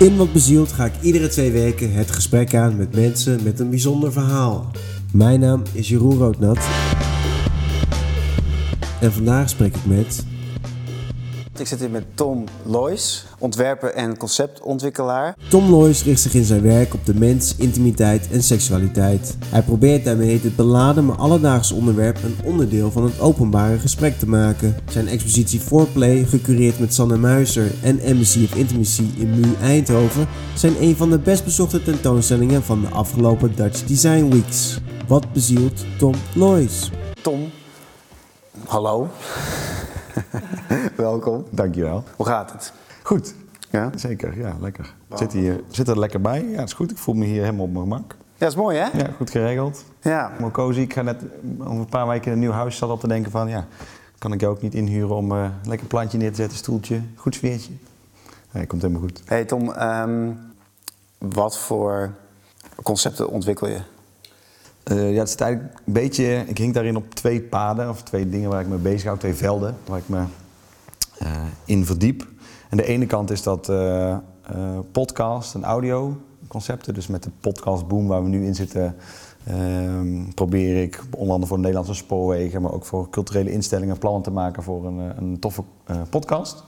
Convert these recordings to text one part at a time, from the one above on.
In Wat Bezield ga ik iedere twee weken het gesprek aan met mensen met een bijzonder verhaal. Mijn naam is Jeroen Roodnat. En vandaag spreek ik met Ik zit hier met Tom Loijs, ontwerper en conceptontwikkelaar. Tom Loijs richt zich in zijn werk op de mens, intimiteit en seksualiteit. Hij probeert daarmee dit beladen maar alledaagse onderwerp een onderdeel van het openbare gesprek te maken. Zijn expositie Foreplay, gecureerd met Sanne Muizer en Embassy of Intimacy in MU Eindhoven, zijn een van de best bezochte tentoonstellingen van de afgelopen Dutch Design Weeks. Wat bezielt Tom Loijs? Tom, hallo. Welkom. Dankjewel. Hoe gaat het? Goed. Ja? Zeker, ja, lekker. Zit, hier, zit er lekker bij. Ja, dat is goed. Ik voel me hier helemaal op mijn gemak. Ja, is mooi hè? Ja, goed geregeld. Ja. Mooi cozy. Ik ga net over een paar weken in een nieuw huis zat op te denken van, ja, kan ik jou ook niet inhuren om eh, een lekker plantje neer te zetten, stoeltje, goed sfeertje. Ja, komt helemaal goed. Hey Tom, ehm, wat voor concepten ontwikkel je? Eh, ja, het is eigenlijk een beetje, ik hing daarin op twee paden, of twee dingen waar ik me bezig hou, twee velden waar ik me eh, in verdiep. En de ene kant is dat eh, podcast en audio concepten. Dus met de podcastboom waar we nu in zitten, ehm, probeer ik onder andere voor de Nederlandse spoorwegen, maar ook voor culturele instellingen plannen te maken voor een, een toffe podcast.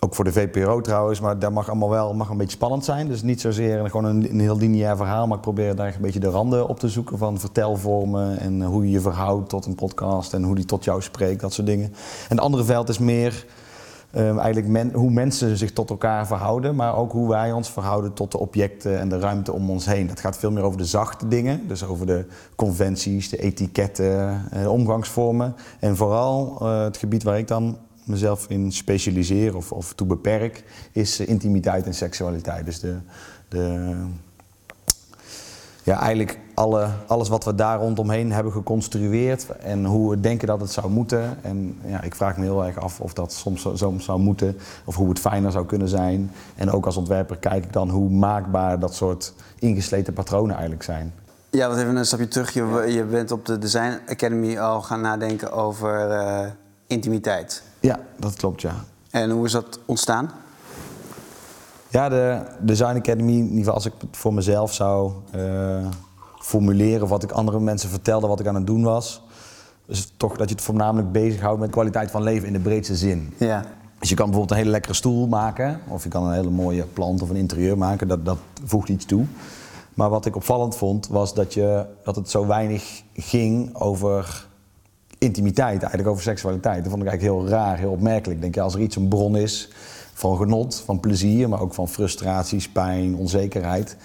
Ook voor de VPRO trouwens, maar dat mag allemaal wel mag een beetje spannend zijn. Dus niet zozeer gewoon een, heel lineair verhaal, maar ik probeer daar een beetje de randen op te zoeken van vertelvormen en hoe je je verhoudt tot een podcast en hoe die tot jou spreekt, dat soort dingen. En het andere veld is meer ehm, eigenlijk hoe mensen zich tot elkaar verhouden, maar ook hoe wij ons verhouden tot de objecten en de ruimte om ons heen. Dat gaat veel meer over de zachte dingen, dus over de conventies, de etiketten, eh, omgangsvormen. En vooral eh, het gebied waar ik dan mezelf in specialiseer of, of toe beperk, is eh, intimiteit en seksualiteit. Dus de, de, ja, eigenlijk alle, alles wat we daar rondomheen hebben geconstrueerd en hoe we denken dat het zou moeten. En ja, ik vraag me heel erg af of dat soms zo, zo zou moeten of hoe het fijner zou kunnen zijn. En ook als ontwerper kijk ik dan hoe maakbaar dat soort ingesleten patronen eigenlijk zijn. Ja, wat even een stapje terug. Je, je bent op de Design Academy al gaan nadenken over eh, intimiteit. Ja, dat klopt ja. En hoe is dat ontstaan? Ja, de Design Academy, in ieder geval als ik het voor mezelf zou eh, formuleren wat ik andere mensen vertelde wat ik aan het doen was, is het toch dat je het voornamelijk bezighoudt met kwaliteit van leven in de breedste zin. Ja. Dus je kan bijvoorbeeld een hele lekkere stoel maken, of je kan een hele mooie plant of een interieur maken, dat, dat voegt iets toe. Maar wat ik opvallend vond, was dat, je, dat het zo weinig ging over intimiteit, eigenlijk over seksualiteit. Dat vond ik eigenlijk heel raar, heel opmerkelijk. Ik denk, ja, als er iets een bron is van genot, van plezier, maar ook van frustraties, pijn, onzekerheid,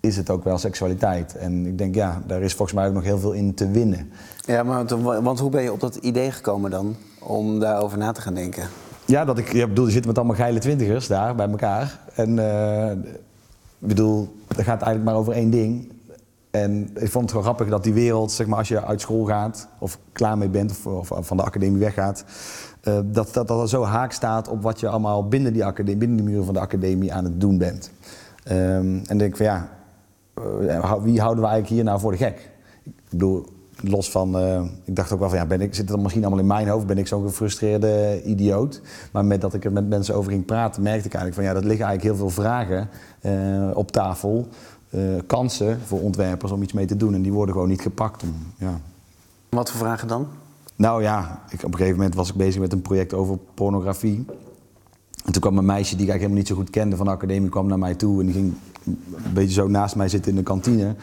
is het ook wel seksualiteit. En ik denk, ja, daar is volgens mij ook nog heel veel in te winnen. Ja, maar want, want hoe ben je op dat idee gekomen dan? Om daarover na te gaan denken? Ja, dat ik, ja, bedoel, je zit met allemaal geile twintigers daar bij elkaar. En eh, ik bedoel, het gaat eigenlijk maar over één ding. En ik vond het gewoon grappig dat die wereld, zeg maar, als je uit school gaat of klaar mee bent of, van de academie weggaat, eh, dat, dat dat zo haak staat op wat je allemaal binnen die academie, binnen de muren van de academie aan het doen bent. Ehm, en denk van ja, eh, wie houden we eigenlijk hier nou voor de gek? Ik bedoel, los van, eh, ik dacht ook wel van ja, ben ik, zit het misschien allemaal in mijn hoofd, ben ik zo'n gefrustreerde idioot. Maar met dat ik er met mensen over ging praten, merkte ik eigenlijk van ja, dat liggen eigenlijk heel veel vragen op tafel. Eh, kansen voor ontwerpers om iets mee te doen en die worden gewoon niet gepakt. Om, ja. Wat voor vragen dan? Nou ja, ik, op een gegeven moment was ik bezig met een project over pornografie. En toen kwam een meisje die ik eigenlijk helemaal niet zo goed kende van de academie kwam naar mij toe en die ging een beetje zo naast mij zitten in de kantine.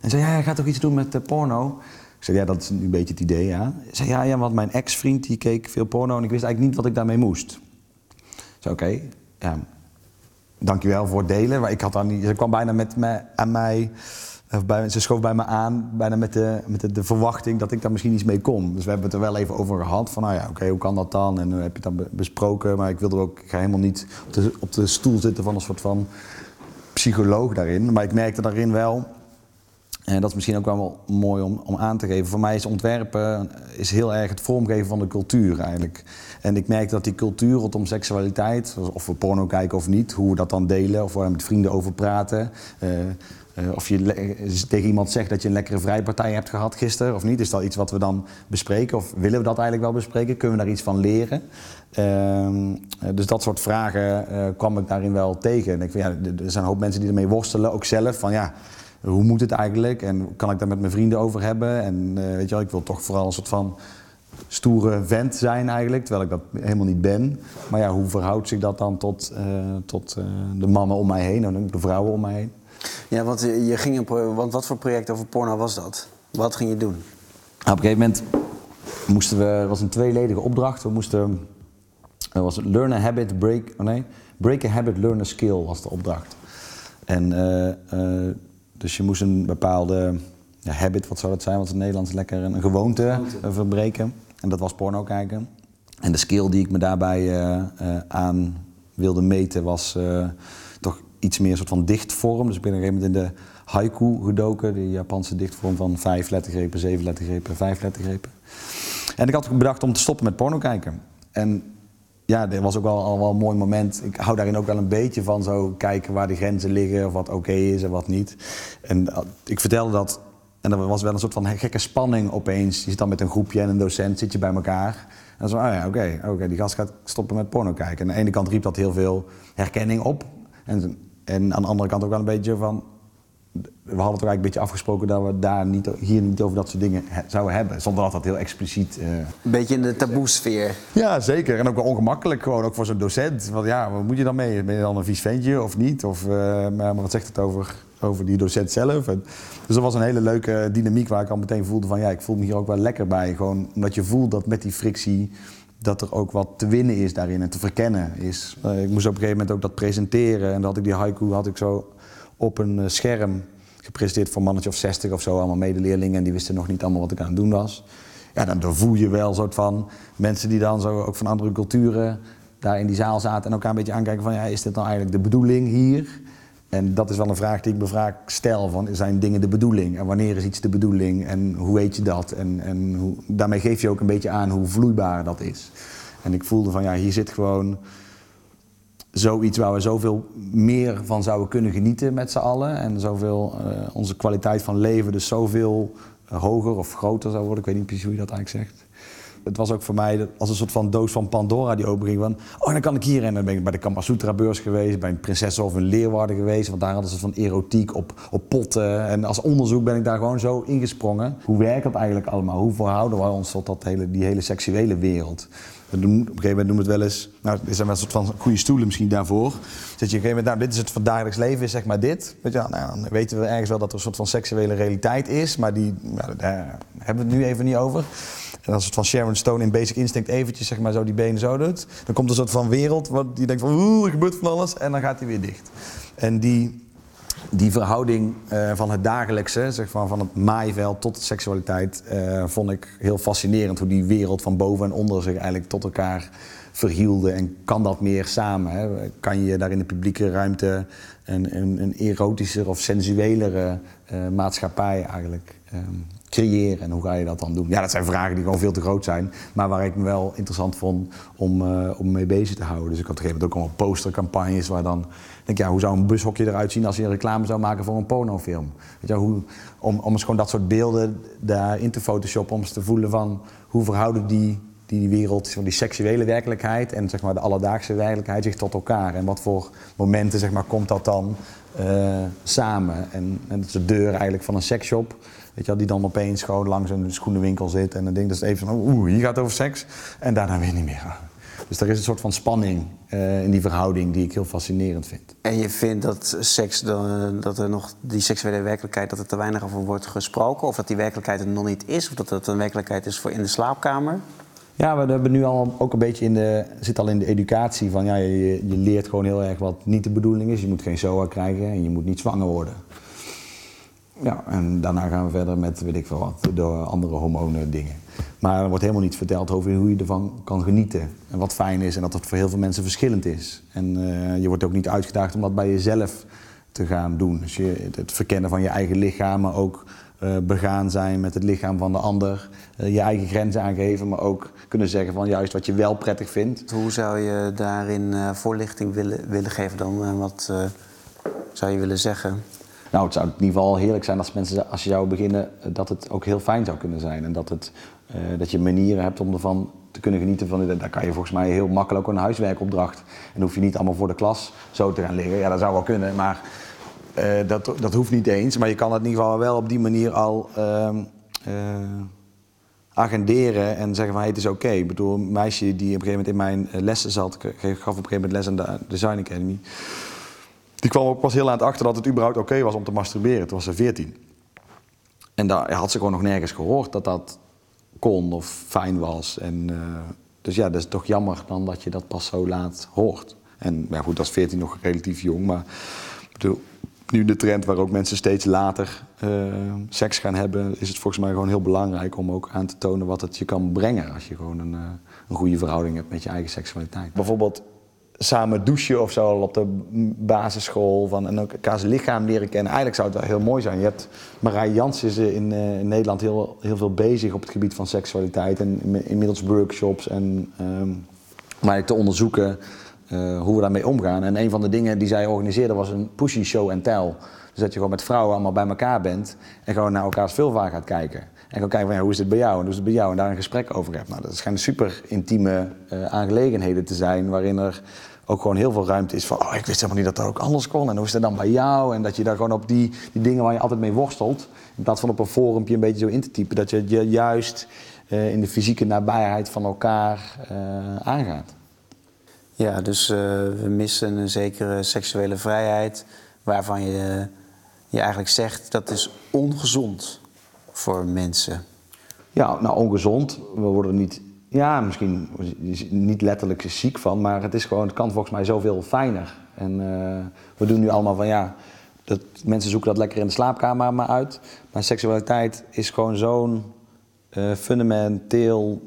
En zei, ja, jij gaat toch iets doen met eh, porno? Ik zei, ja, dat is nu een beetje het idee, ja. Ze zei, ja, ja, want mijn ex-vriend die keek veel porno en ik wist eigenlijk niet wat ik daarmee moest. Ik zei, oké, ja, dankjewel voor het delen. Maar ik had dan niet, ze kwam bijna met me, aan mij, ze schoof bij me aan, bijna met, de, met de, verwachting dat ik daar misschien iets mee kon. Dus we hebben het er wel even over gehad, van nou ja, oké, hoe kan dat dan? En dan heb je het dan be- besproken, maar ik wilde ook, ik ga helemaal niet op de, op de stoel zitten van een soort van psycholoog daarin. Maar ik merkte daarin wel, en dat is misschien ook wel mooi om, om aan te geven. Voor mij is ontwerpen is heel erg het vormgeven van de cultuur eigenlijk. En ik merk dat die cultuur rondom seksualiteit, of we porno kijken of niet, hoe we dat dan delen, of waar we met vrienden over praten, eh, eh, of je tegen iemand zegt dat je een lekkere vrijpartij hebt gehad gisteren of niet. Is dat iets wat we dan bespreken? Of willen we dat eigenlijk wel bespreken? Kunnen we daar iets van leren? Ehm, eh, dus dat soort vragen kwam ik daarin wel tegen. En ik ja, er zijn een hoop mensen die ermee worstelen, ook zelf. Van ja, hoe moet het eigenlijk? En kan ik daar met mijn vrienden over hebben? En weet je wel, ik wil toch vooral een soort van stoere vent zijn eigenlijk, terwijl ik dat helemaal niet ben. Maar ja, hoe verhoudt zich dat dan tot, tot de mannen om mij heen en de vrouwen om mij heen? Ja, want, je ging een want wat voor project over porno was dat? Wat ging je doen? Nou, op een gegeven moment moesten we, het was een tweeledige opdracht. We moesten, het was learn a habit, break, oh nee, break a habit, learn a skill was de opdracht. En uh, dus je moest een bepaalde ja, habit, wat zou dat zijn, wat in het Nederlands lekker, een gewoonte, gewoonte. verbreken. En dat was porno kijken. En de skill die ik me daarbij uh, aan wilde meten was iets meer soort van dichtvorm. Dus ik ben op een gegeven moment in de haiku gedoken, de Japanse dichtvorm van vijf lettergrepen, zeven lettergrepen, vijf lettergrepen. En ik had bedacht om te stoppen met porno kijken. En ja, dat was ook wel, al wel een mooi moment. Ik hou daarin ook wel een beetje van zo kijken waar de grenzen liggen, of wat oké is en wat niet. En uh, ik vertelde dat, en er was wel een soort van gekke spanning opeens. Je zit dan met een groepje en een docent, zit je bij elkaar. En zo, oh ja, oké, oké, die gast gaat stoppen met porno kijken. En aan de ene kant riep dat heel veel herkenning op. En en aan de andere kant ook wel een beetje van. We hadden toch eigenlijk een beetje afgesproken dat we daar niet, hier niet over dat soort dingen zouden hebben. Zonder dat dat heel expliciet. Uh... Een beetje in de taboesfeer. Ja, zeker. En ook wel ongemakkelijk, gewoon ook voor zo'n docent. Want ja, wat moet je dan mee? Ben je dan een vies ventje of niet? Of, uh, maar wat zegt het over, over die docent zelf? En, dus dat was een hele leuke dynamiek waar ik al meteen voelde van ja, ik voel me hier ook wel lekker bij. Gewoon omdat je voelt dat met die frictie dat er ook wat te winnen is daarin en te verkennen is. Uh, ik moest op een gegeven moment ook dat presenteren en dan had ik die haiku had ik zo op een uh, scherm gepresenteerd voor een mannetje of 60 of zo, allemaal medeleerlingen en die wisten nog niet allemaal wat ik aan het doen was. Ja, dan, dan voel je wel soort van mensen die dan zo ook van andere culturen daar in die zaal zaten en elkaar een beetje aankijken van ja, is dit nou eigenlijk de bedoeling hier? En dat is wel een vraag die ik me vaak stel: van, zijn dingen de bedoeling? En wanneer is iets de bedoeling? En hoe weet je dat? En, en hoe, daarmee geef je ook een beetje aan hoe vloeibaar dat is. En ik voelde van ja, hier zit gewoon zoiets waar we zoveel meer van zouden kunnen genieten met z'n allen. En zoveel, uh, onze kwaliteit van leven dus zoveel hoger of groter zou worden. Ik weet niet precies hoe je dat eigenlijk zegt het was ook voor mij als een soort van doos van Pandora die openging. Van, oh, dan kan ik hier en dan ben ik bij de Kamasutra beurs geweest, bij een prinses of een leerwaarde geweest. Want daar hadden ze van erotiek op, op potten. En als onderzoek ben ik daar gewoon zo ingesprongen. Hoe werkt dat eigenlijk allemaal? Hoe verhouden we ons tot dat hele, die hele seksuele wereld? We doen, op een gegeven moment noemen we het wel eens, nou, er zijn wel een soort van goede stoelen misschien daarvoor. Zet je op een gegeven moment, nou, dit is het van dagelijks leven, zeg maar dit. Weet je, nou, dan weten we ergens wel dat er een soort van seksuele realiteit is, maar die, nou, daar hebben we het nu even niet over. En als het van Sharon Stone in Basic Instinct eventjes zeg maar zo die benen zo doet, dan komt er een soort van wereld wat die denkt van oeh, er gebeurt van alles en dan gaat hij weer dicht. En die, die verhouding uh, van het dagelijkse, zeg maar, van het maaiveld tot de seksualiteit, uh, vond ik heel fascinerend. Hoe die wereld van boven en onder zich eigenlijk tot elkaar verhielden. En kan dat meer samen? Hè? Kan je daar in de publieke ruimte een, een, een erotischer of sensuelere uh, maatschappij eigenlijk um, creëren en hoe ga je dat dan doen? Ja, dat zijn vragen die gewoon veel te groot zijn, maar waar ik me wel interessant vond om, uh, om mee bezig te houden. Dus ik had op een gegeven moment ook allemaal postercampagnes waar dan, denk ja, hoe zou een bushokje eruit zien als je een reclame zou maken voor een pornofilm? Weet je, hoe, om, om eens gewoon dat soort beelden daarin te photoshoppen, om eens te voelen van hoe verhouden die die wereld die seksuele werkelijkheid en zeg maar, de alledaagse werkelijkheid zich tot elkaar. En wat voor momenten zeg maar, komt dat dan uh, samen? En, en dat is de deur eigenlijk van een seksshop. Weet je wel, die dan opeens gewoon langs een schoenenwinkel zit en dan denkt dat is even van, oeh, hier gaat het over seks. En daarna weer niet meer. Dus er is een soort van spanning uh, in die verhouding die ik heel fascinerend vind. En je vindt dat seks, dat er nog die seksuele werkelijkheid, dat er te weinig over wordt gesproken? Of dat die werkelijkheid er nog niet is? Of dat het een werkelijkheid is voor in de slaapkamer? Ja, we hebben nu al ook een beetje in de, zit al in de educatie van ja, je, je leert gewoon heel erg wat niet de bedoeling is. Je moet geen SOA krijgen en je moet niet zwanger worden. Ja, en daarna gaan we verder met, weet ik veel wat, door andere hormonen dingen. Maar er wordt helemaal niet verteld over hoe je ervan kan genieten. En wat fijn is en dat het voor heel veel mensen verschillend is. En uh, je wordt ook niet uitgedaagd om dat bij jezelf te gaan doen. Dus je, het verkennen van je eigen lichaam, maar ook uh, begaan zijn met het lichaam van de ander. Uh, je eigen grenzen aangeven, maar ook kunnen zeggen van juist wat je wel prettig vindt. Hoe zou je daarin voorlichting willen, willen geven dan? wat zou je willen zeggen? Nou, het zou in ieder geval heerlijk zijn als mensen, als je zou beginnen, eh, dat het ook heel fijn zou kunnen zijn. En dat, het, eh, dat je manieren hebt om ervan te kunnen genieten. Van, daar kan je volgens mij heel makkelijk ook een huiswerkopdracht. En hoef je niet allemaal voor de klas zo te gaan liggen. Ja, dat zou wel kunnen, maar uh, dat, dat hoeft niet eens. Maar je kan het in ieder geval wel op die manier al uh, agenderen en zeggen van hey, het is oké. Ik bedoel, een meisje die op een gegeven moment in mijn lessen zat, gaf op een gegeven moment les aan de Design Academy. Die kwam ook pas heel laat achter dat het überhaupt oké was om te masturberen. Toen was ze 14. En daar had ze gewoon nog nergens gehoord dat dat kon of fijn was. En, uh, dus ja, dat is toch jammer dan dat je dat pas zo laat hoort. En ja, goed, dat is 14 nog relatief jong, maar nu de trend waar ook mensen steeds later uh, seks gaan hebben, is het volgens mij gewoon heel belangrijk om ook aan te tonen wat het je kan brengen als je gewoon een, uh, een goede verhouding hebt met je eigen seksualiteit. Bijvoorbeeld samen douchen of zo op de basisschool. Van, en ook elkaars lichaam leren kennen. Eigenlijk zou het wel heel mooi zijn. Je hebt Marij Jans is in, uh, in Nederland heel, heel veel bezig op het gebied van seksualiteit. En inmiddels workshops en um, om te onderzoeken uh, hoe we daarmee omgaan. En een van de dingen die zij organiseerde was een pushy show and tell. Dus dat je gewoon met vrouwen allemaal bij elkaar bent en gewoon naar elkaars vulva gaat kijken. En gewoon kijken van hoe is het bij jou en hoe is het bij jou en daar een gesprek over hebt. Nou, dat schijnen super intieme uh, aangelegenheden te zijn waarin er ook gewoon heel veel ruimte is van oh, ik wist helemaal niet dat dat ook anders kon en hoe is het dan bij jou? En dat je daar gewoon op die, die dingen waar je altijd mee worstelt, in plaats van op een forumpje een beetje zo in te typen, dat je, je juist uh, in de fysieke nabijheid van elkaar uh, aangaat. Ja, dus we missen een zekere seksuele vrijheid waarvan je, je eigenlijk zegt dat is ongezond voor mensen. Ja, nou ongezond. We worden niet, ja, misschien niet letterlijk ziek van, maar het is gewoon, het kan volgens mij zoveel fijner. En uh, we doen nu allemaal van ja, dat, mensen zoeken dat lekker in de slaapkamer maar uit. Maar seksualiteit is gewoon zo'n uh, fundamenteel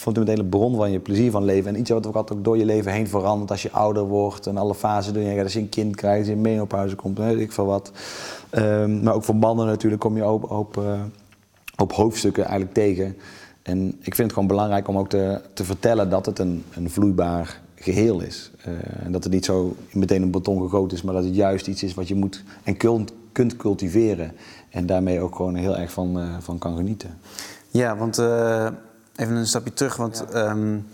fundamentele bron van je plezier van leven. En iets wat ook altijd door je leven heen verandert als je ouder wordt en alle fasen doen. Als je een kind krijgt, als je in menopauze komt, weet ik veel wat. Um, maar ook voor mannen natuurlijk kom je op, op, uh, op hoofdstukken eigenlijk tegen. En ik vind het gewoon belangrijk om ook te, te vertellen dat het een, een vloeibaar geheel is. Uh, en dat het niet zo meteen een beton gegoten is, maar dat het juist iets is wat je moet en kunt, kunt cultiveren. En daarmee ook gewoon heel erg van, uh, van kan genieten. Ja, want uh, even een stapje terug, want ja. um,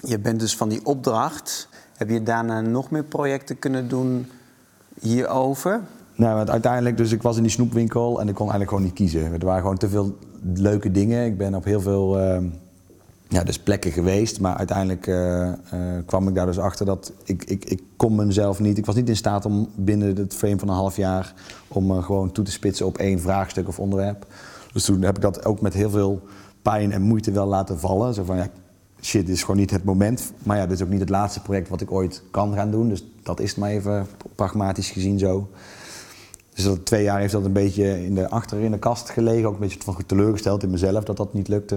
je bent dus van die opdracht. Heb je daarna nog meer projecten kunnen doen hierover? Nou, want uiteindelijk, dus ik was in die snoepwinkel en ik kon eigenlijk gewoon niet kiezen. Er waren gewoon te veel leuke dingen. Ik ben op heel veel uh, ja, dus plekken geweest, maar uiteindelijk uh, uh, kwam ik daar dus achter dat ik, ik, ik kon mezelf niet, ik was niet in staat om binnen het frame van een half jaar om gewoon toe te spitsen op één vraagstuk of onderwerp. Dus toen heb ik dat ook met heel veel pijn en moeite wel laten vallen. Zo van, ja, shit, dit is gewoon niet het moment. Maar ja, dit is ook niet het laatste project wat ik ooit kan gaan doen. Dus dat is maar even pragmatisch gezien zo. Dus dat twee jaar heeft dat een beetje in de, achter in de kast gelegen. Ook een beetje van teleurgesteld in mezelf dat dat niet lukte.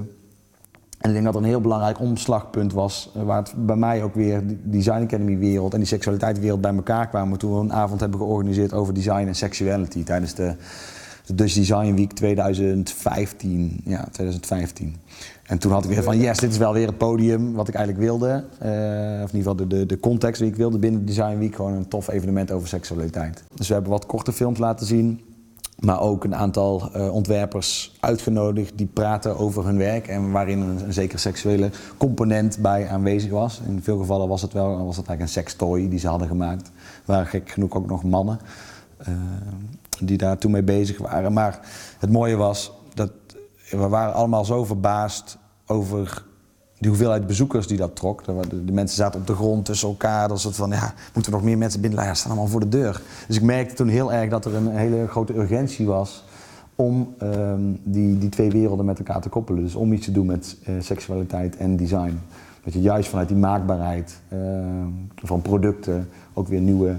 En ik denk dat een heel belangrijk omslagpunt was, eh, waar het bij mij ook weer die Design Academy wereld en die seksualiteit wereld bij elkaar kwamen toen we een avond hebben georganiseerd over design en sexuality tijdens de, de Dutch Design Week 2015. Ja, 2015. En toen had ik weer van yes, dit is wel weer het podium wat ik eigenlijk wilde. Uh, of in ieder geval de, de, de context die ik wilde binnen Design Week. Gewoon een tof evenement over seksualiteit. Dus we hebben wat korte films laten zien. Maar ook een aantal uh, ontwerpers uitgenodigd die praten over hun werk. En waarin een, een zekere seksuele component bij aanwezig was. In veel gevallen was het wel was het eigenlijk een sextoy die ze hadden gemaakt. Waar gek genoeg ook nog mannen uh, die daar toen mee bezig waren. Maar het mooie was we waren allemaal zo verbaasd over die hoeveelheid bezoekers die dat trok. De, de mensen zaten op de grond tussen elkaar. Dat soort van, ja, moeten er nog meer mensen binnen? Ja, staan allemaal voor de deur. Dus ik merkte toen heel erg dat er een hele grote urgentie was om um, die, die twee werelden met elkaar te koppelen. Dus om iets te doen met uh, seksualiteit en design. Dat je juist vanuit die maakbaarheid uh, van producten ook weer nieuwe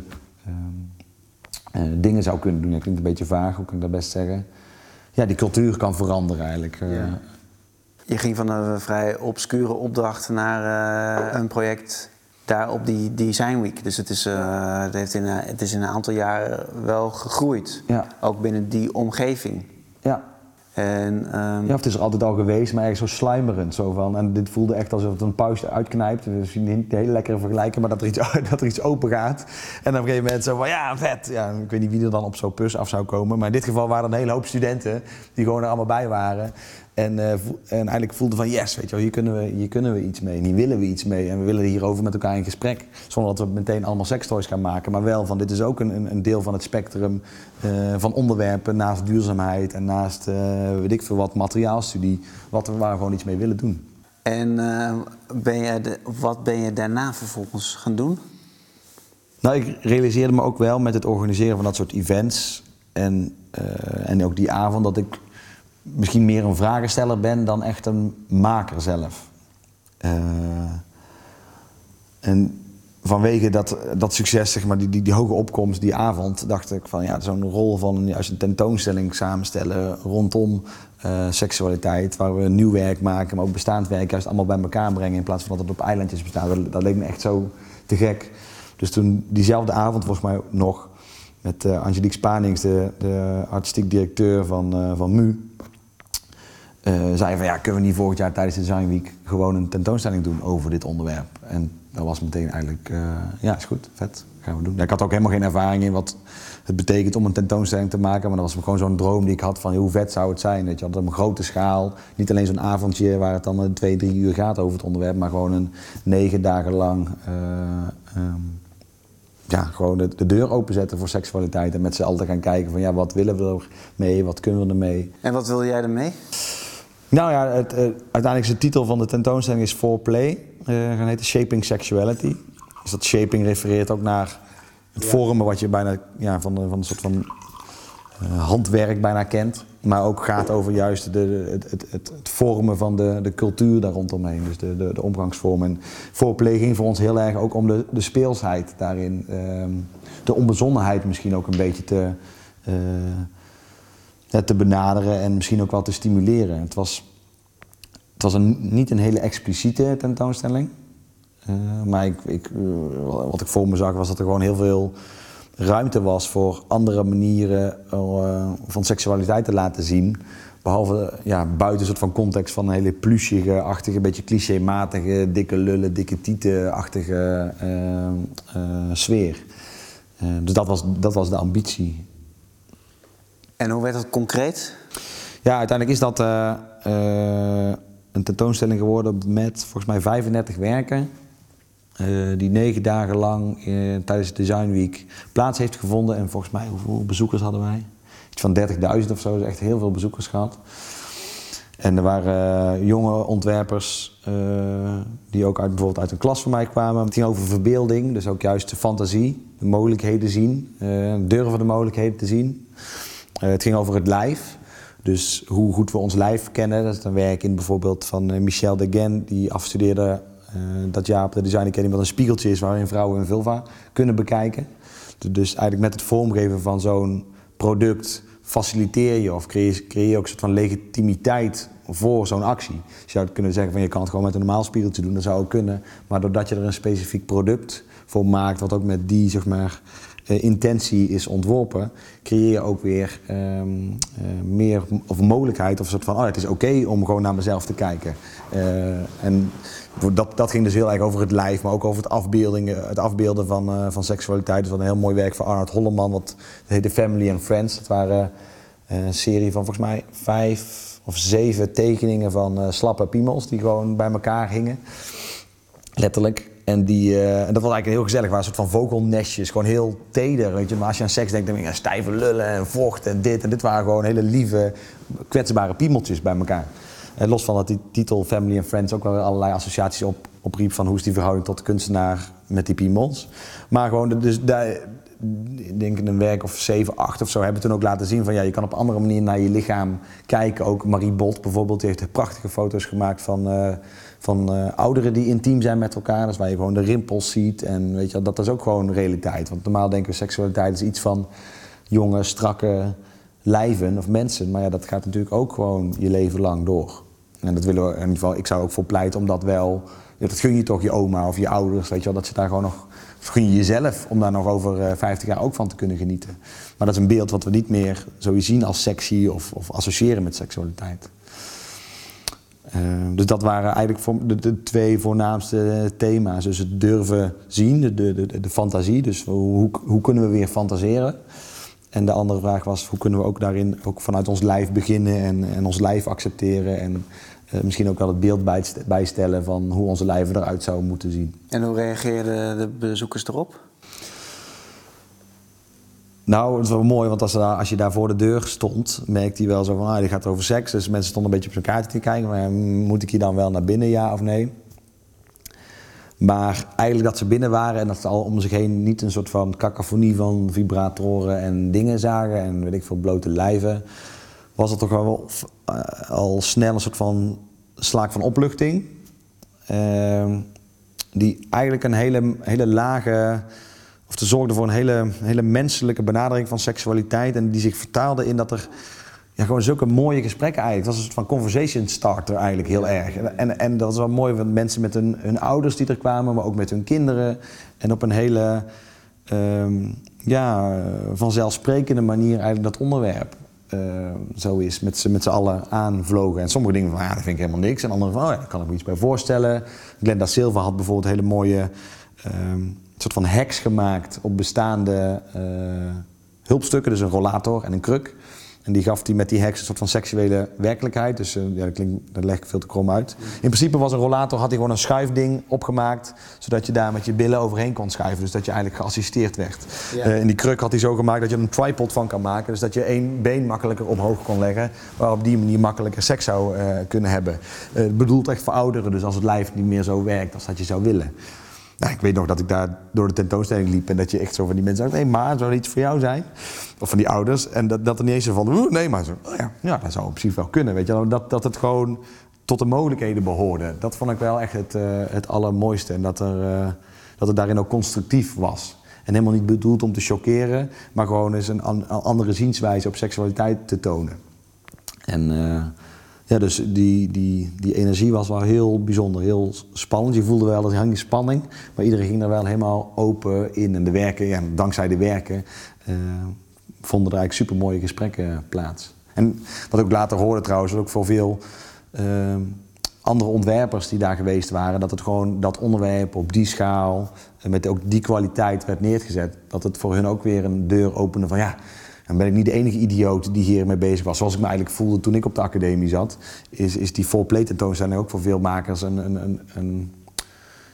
uh, dingen zou kunnen doen. Dat klinkt een beetje vaag, hoe kan ik dat best zeggen? Ja, die cultuur kan veranderen eigenlijk. Ja. Je ging van een vrij obscure opdracht naar uh, een project daar op die Design Week. Dus het is, uh, het heeft in, uh, het is in een aantal jaren wel gegroeid. Ja. Ook binnen die omgeving. Ja. En, ehm, Ja, of het is er altijd al geweest, maar ergens zo sluimerend. Zo van. En dit voelde echt alsof het een pauze uitknijpt. We zien niet hele lekkere vergelijking, maar dat er, iets, dat er iets open gaat. En op een gegeven moment zo van, ja, vet. Ja, ik weet niet wie er dan op zo'n pus af zou komen. Maar in dit geval waren er een hele hoop studenten die gewoon er allemaal bij waren. En, vo- en eigenlijk voelden van, yes, weet je wel, hier kunnen, we, hier kunnen we iets mee. En hier willen we iets mee. En we willen hierover met elkaar in gesprek. Zonder dat we meteen allemaal sextoys gaan maken. Maar wel van, dit is ook een, een, deel van het spectrum eh, van onderwerpen. Naast duurzaamheid en naast, eh, weet ik veel wat, materiaalstudie. Wat we waar we gewoon iets mee willen doen. en ben de, wat ben je daarna vervolgens gaan doen? Nou, ik realiseerde me ook wel met het organiseren van dat soort events en, en ook die avond dat ik misschien meer een vragensteller ben dan echt een maker zelf. Eh, en vanwege dat, dat succes, zeg maar, die, die, die hoge opkomst die avond, dacht ik van ja, zo'n rol van juist een tentoonstelling samenstellen rondom eh, seksualiteit, waar we nieuw werk maken, maar ook bestaand werk juist allemaal bij elkaar brengen in plaats van dat het op eilandjes bestaat. Dat, leek me echt zo te gek. Dus toen diezelfde avond, volgens mij nog, met eh, Angelique Spanings, de, de artistiek directeur van, eh, van MU, zei van ja, kunnen we niet volgend jaar tijdens de Design Week gewoon een tentoonstelling doen over dit onderwerp? En dat was meteen eigenlijk, eh, ja, is goed, vet, gaan we doen. Ik had ook helemaal geen ervaring in wat het betekent om een tentoonstelling te maken, maar dat was gewoon zo'n droom die ik had van hoe vet zou het zijn, weet je, op een grote schaal. Niet alleen zo'n avondje waar het dan eh, twee, drie uur gaat over het onderwerp, maar gewoon een negen dagen lang eh, ehm, ja, gewoon de, de deur openzetten voor seksualiteit. En met z'n allen gaan kijken van ja, wat willen we ermee, wat kunnen we ermee. En wat wil jij ermee? Nou ja, het, eh, uiteindelijk is de titel van de tentoonstelling is For Play. eh gaan heten Shaping Sexuality. Dus dat shaping refereert ook naar het vormen wat je bijna ja, van, van een soort van eh, handwerk bijna kent. Maar ook gaat over juist de, de- het, het, het, vormen van de, de cultuur daar rondomheen. Dus de, de, de omgangsvormen. En foreplay ging voor ons heel erg ook om de, de speelsheid daarin. ehm, de onbezonnenheid misschien ook een beetje te, te benaderen en misschien ook wel te stimuleren. Het was, het was een, niet een hele expliciete tentoonstelling. Eh, maar ik, ik, eh, wat ik voor me zag was dat er gewoon heel veel ruimte was voor andere manieren eh, van seksualiteit te laten zien. Behalve ja, buiten een soort van context van een hele plushige-achtige, beetje clichématige, dikke lullen, dikke tieten-achtige sfeer. Dus dat was, dat was de ambitie. En hoe werd dat concreet? Ja, uiteindelijk is dat eh, eh, een tentoonstelling geworden met volgens mij 35 werken. eh, die negen dagen lang tijdens de Design Week plaats heeft gevonden. En volgens mij, hoeveel bezoekers hadden wij? Iets van 30.000 of zo, dus echt heel veel bezoekers gehad. En er waren jonge ontwerpers die ook uit, bijvoorbeeld uit een klas van mij kwamen. Het ging over verbeelding, dus ook juist de fantasie, de mogelijkheden zien, durven de mogelijkheden te zien. Eh, het ging over het lijf, dus hoe goed we ons lijf kennen. Dat is een werk in bijvoorbeeld van eh, Michel Degen, die afstudeerde eh, dat jaar op de Design Academy, wat een spiegeltje is waarin vrouwen hun vulva kunnen bekijken. Dus eigenlijk met het vormgeven van zo'n product faciliteer je of creëer, je ook een soort van legitimiteit voor zo'n actie. Je zou kunnen zeggen van je kan het gewoon met een normaal spiegeltje doen, dat zou ook kunnen. Maar doordat je er een specifiek product voor maakt, wat ook met die zeg maar, intentie is ontworpen, creëer je ook weer ehm, eh, meer of mogelijkheid of soort van, oh, het is oké om gewoon naar mezelf te kijken. Eh, en dat, dat ging dus heel erg over het lijf, maar ook over het, het afbeelden van, eh, van seksualiteit. Dus wat een heel mooi werk van Arnold Holleman, wat heette Family and Friends. Dat waren eh, een serie van volgens mij vijf of zeven tekeningen van eh, slappe piemels die gewoon bij elkaar hingen. Letterlijk. En, die, eh, en dat was eigenlijk heel gezellig. Waren een soort van vogelnestjes. Gewoon heel teder. Weet je. Maar als je aan seks denkt, dan denk je aan stijve lullen en vocht en dit. En dit waren gewoon hele lieve, kwetsbare piemeltjes bij elkaar. En los van dat die titel Family and Friends ook wel allerlei associaties op, opriep van hoe is die verhouding tot de kunstenaar met die piemels. Maar gewoon, dus daar, ik denk een werk of 7, 8 of zo, hebben toen ook laten zien van ja, je kan op andere manier naar je lichaam kijken. Ook Marie Bolt bijvoorbeeld, die heeft prachtige foto's gemaakt van, eh, van eh, ouderen die intiem zijn met elkaar. Dus waar je gewoon de rimpels ziet en weet je, dat is ook gewoon realiteit. Want normaal denken we seksualiteit is iets van jonge, strakke lijven of mensen. Maar ja, dat gaat natuurlijk ook gewoon je leven lang door. En dat willen we in ieder geval, ik zou ook voor pleiten om dat wel, dat gun je toch je oma of je ouders, weet je wel, dat ze daar gewoon nog gun je jezelf om daar nog over uh, 50 jaar ook van te kunnen genieten. Maar dat is een beeld wat we niet meer zo zien als sexy of, of associëren met seksualiteit. Uh, dus dat waren eigenlijk voor de, twee voornaamste thema's. Dus het durven zien, de, de, de, fantasie. Dus hoe, hoe kunnen we weer fantaseren? En de andere vraag was, hoe kunnen we ook daarin ook vanuit ons lijf beginnen en, en ons lijf accepteren en uh, misschien ook wel het beeld bijstellen van hoe onze lijven eruit zouden moeten zien. En hoe reageerden de bezoekers erop? Nou, het was wel mooi, want als, als, je daar voor de deur stond, merkte hij wel zo van, ah, die gaat over seks. Dus mensen stonden een beetje op zijn kaartje te kijken, maar moet ik hier dan wel naar binnen, ja of nee? Maar eigenlijk dat ze binnen waren en dat ze al om zich heen niet een soort van cacophonie van vibratoren en dingen zagen en weet ik veel blote lijven, was het toch wel uh, al snel een soort van slaak van opluchting. Uh, die eigenlijk een hele, hele lage, of te zorgde voor een hele, hele menselijke benadering van seksualiteit en die zich vertaalde in dat er ja, gewoon zulke mooie gesprekken eigenlijk. Het was een soort van conversation starter eigenlijk heel erg. En, en dat was wel mooi, want mensen met hun, hun ouders die er kwamen, maar ook met hun kinderen. En op een hele um, ja, vanzelfsprekende manier eigenlijk dat onderwerp uh, zo is, met z'n met allen aanvlogen. En sommige dingen van, ja, dat vind ik helemaal niks. En andere van, oh ja, daar kan ik me iets bij voorstellen. Glenda Silva had bijvoorbeeld hele mooie um, soort van hacks gemaakt op bestaande uh, hulpstukken. Dus een rollator en een kruk. En die gaf hij met die heks een soort van seksuele werkelijkheid. Dus uh, ja, dat, klinkt, dat leg ik veel te krom uit. In principe was een rollator, had hij gewoon een schuifding opgemaakt. Zodat je daar met je billen overheen kon schuiven. Dus dat je eigenlijk geassisteerd werd. Ja. Uh, in die kruk had hij zo gemaakt dat je er een tripod van kan maken. Dus dat je één been makkelijker omhoog kon leggen. Waar op die manier makkelijker seks zou uh, kunnen hebben. bedoeld echt voor ouderen. Dus als het lijf niet meer zo werkt als dat je zou willen. Nou, ik weet nog dat ik daar door de tentoonstelling liep en dat je echt zo van die mensen zei: hé, maar zou iets voor jou zijn? Of van die ouders. En dat, dat er niet eens van, nee, maar zo, oh ja, ja, dat zou op zich wel kunnen. Weet je, dat, dat het gewoon tot de mogelijkheden behoorde. Dat vond ik wel echt het, uh, het allermooiste. En dat, er, uh, dat het daarin ook constructief was. En helemaal niet bedoeld om te chockeren, maar gewoon eens een, an, andere zienswijze op seksualiteit te tonen. En. Uh, ja, dus die, die, die energie was wel heel bijzonder, heel spannend. Je voelde wel dat er die spanning, maar iedereen ging er wel helemaal open in. En de werken, ja, dankzij de werken, uh, vonden er eigenlijk super mooie gesprekken plaats. En wat ik later hoorde trouwens, ook voor veel uh, andere ontwerpers die daar geweest waren, dat het gewoon dat onderwerp op die schaal, met ook die kwaliteit werd neergezet. Dat het voor hun ook weer een deur opende van ja dan ben ik niet de enige idioot die hiermee bezig was. Zoals ik me eigenlijk voelde toen ik op de academie zat, is, is die full play tentoonstelling ook voor veel makers een, een, een, een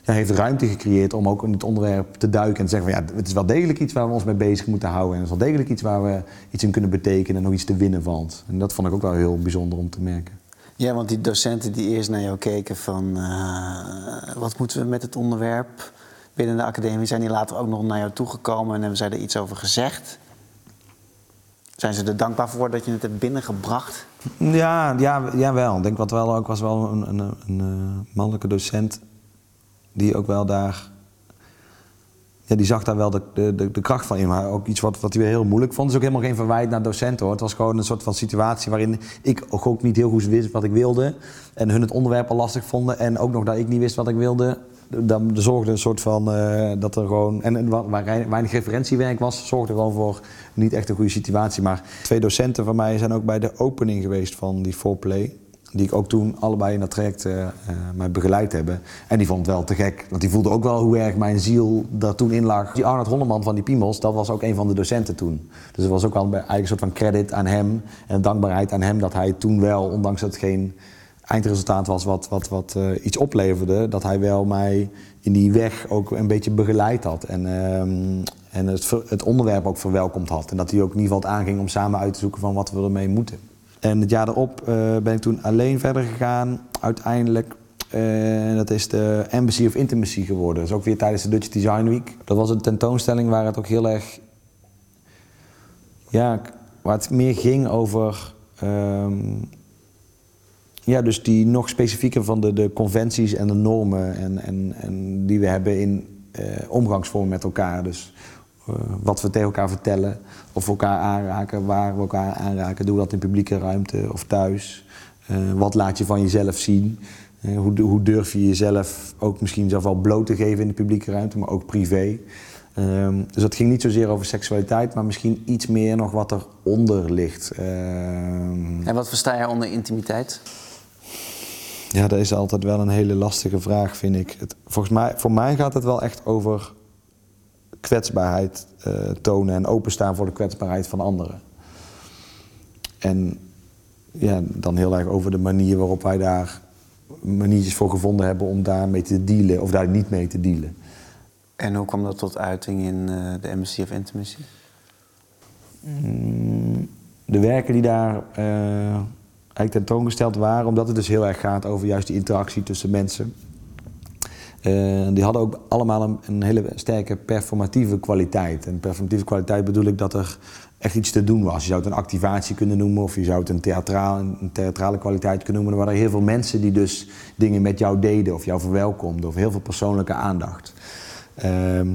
ja, heeft ruimte gecreëerd om ook in het onderwerp te duiken en te zeggen van ja, het is wel degelijk iets waar we ons mee bezig moeten houden. En het is wel degelijk iets waar we iets in kunnen betekenen en nog iets te winnen valt. En dat vond ik ook wel heel bijzonder om te merken. Ja, want die docenten die eerst naar jou keken van uh, wat moeten we met het onderwerp binnen de academie, zijn die later ook nog naar jou toegekomen en hebben zij er iets over gezegd? Zijn ze er dankbaar voor dat je het hebt binnengebracht? Ja, ja, ja wel. Ik denk wat wel ook was wel een, een, een, een eh, mannelijke docent die ook wel daar. Ja, die zag daar wel de, de, de, kracht van in, maar ook iets wat, wat hij weer heel moeilijk vond. Het is ook helemaal geen verwijt naar docenten hoor. Het was gewoon een soort van situatie waarin ik ook niet heel goed wist wat ik wilde. En hun het onderwerp al lastig vonden. En ook nog dat ik niet wist wat ik wilde dan zorgde een soort van uh, dat er gewoon. En, en waar weinig referentiewerk was, zorgde gewoon voor niet echt een goede situatie. Maar twee docenten van mij zijn ook bij de opening geweest van die foreplay. Die ik ook toen allebei in dat traject uh, uh, mij begeleid hebben. En die vond het wel te gek. Want die voelde ook wel hoe erg mijn ziel daar toen in lag. Die Arnold Holleman van die Piemels, dat was ook een van de docenten toen. Dus er was ook wel een soort van credit aan hem. En dankbaarheid aan hem dat hij toen wel, ondanks dat het geen eindresultaat was wat, wat, wat uh, iets opleverde, dat hij wel mij in die weg ook een beetje begeleid had. En, uh, en het, het, onderwerp ook verwelkomd had. En dat hij ook in ieder geval het aanging om samen uit te zoeken van wat we ermee moeten. En het jaar erop uh, ben ik toen alleen verder gegaan, uiteindelijk. En dat is de Embassy of Intimacy geworden. Dat is ook weer tijdens de Dutch Design Week. Dat was een tentoonstelling waar het ook heel erg. Ja, waar het meer ging over. Um, ja, dus die nog specifieker van de, de conventies en de normen en, en, en die we hebben in uh, omgangsvormen met elkaar. Dus uh, wat we tegen elkaar vertellen, of we elkaar aanraken, waar we elkaar aanraken. Doe dat in publieke ruimte of thuis. Uh, wat laat je van jezelf zien? Eh, hoe, hoe durf je jezelf ook misschien zelf wel bloot te geven in de publieke ruimte, maar ook privé. Ehm, dus dat ging niet zozeer over seksualiteit, maar misschien iets meer nog wat eronder ligt. Ehm, En wat versta jij onder intimiteit? Ja, dat is altijd wel een hele lastige vraag, vind ik. Het, volgens mij, voor mij gaat het wel echt over kwetsbaarheid eh, tonen en openstaan voor de kwetsbaarheid van anderen. En ja, dan heel erg over de manier waarop wij daar maniertjes voor gevonden hebben om daarmee te dealen of daar niet mee te dealen. En hoe kwam dat tot uiting in eh, de Embassy of Intimacy? de werken die daar eh, eigenlijk tentoongesteld waren, omdat het dus heel erg gaat over juist die interactie tussen mensen. eh, die hadden ook allemaal een, hele sterke performatieve kwaliteit. En performatieve kwaliteit bedoel ik dat er echt iets te doen was. Je zou het een activatie kunnen noemen of je zou het een, een theatrale kwaliteit kunnen noemen. Er waren heel veel mensen die dus dingen met jou deden of jou verwelkomden of heel veel persoonlijke aandacht. Ehm,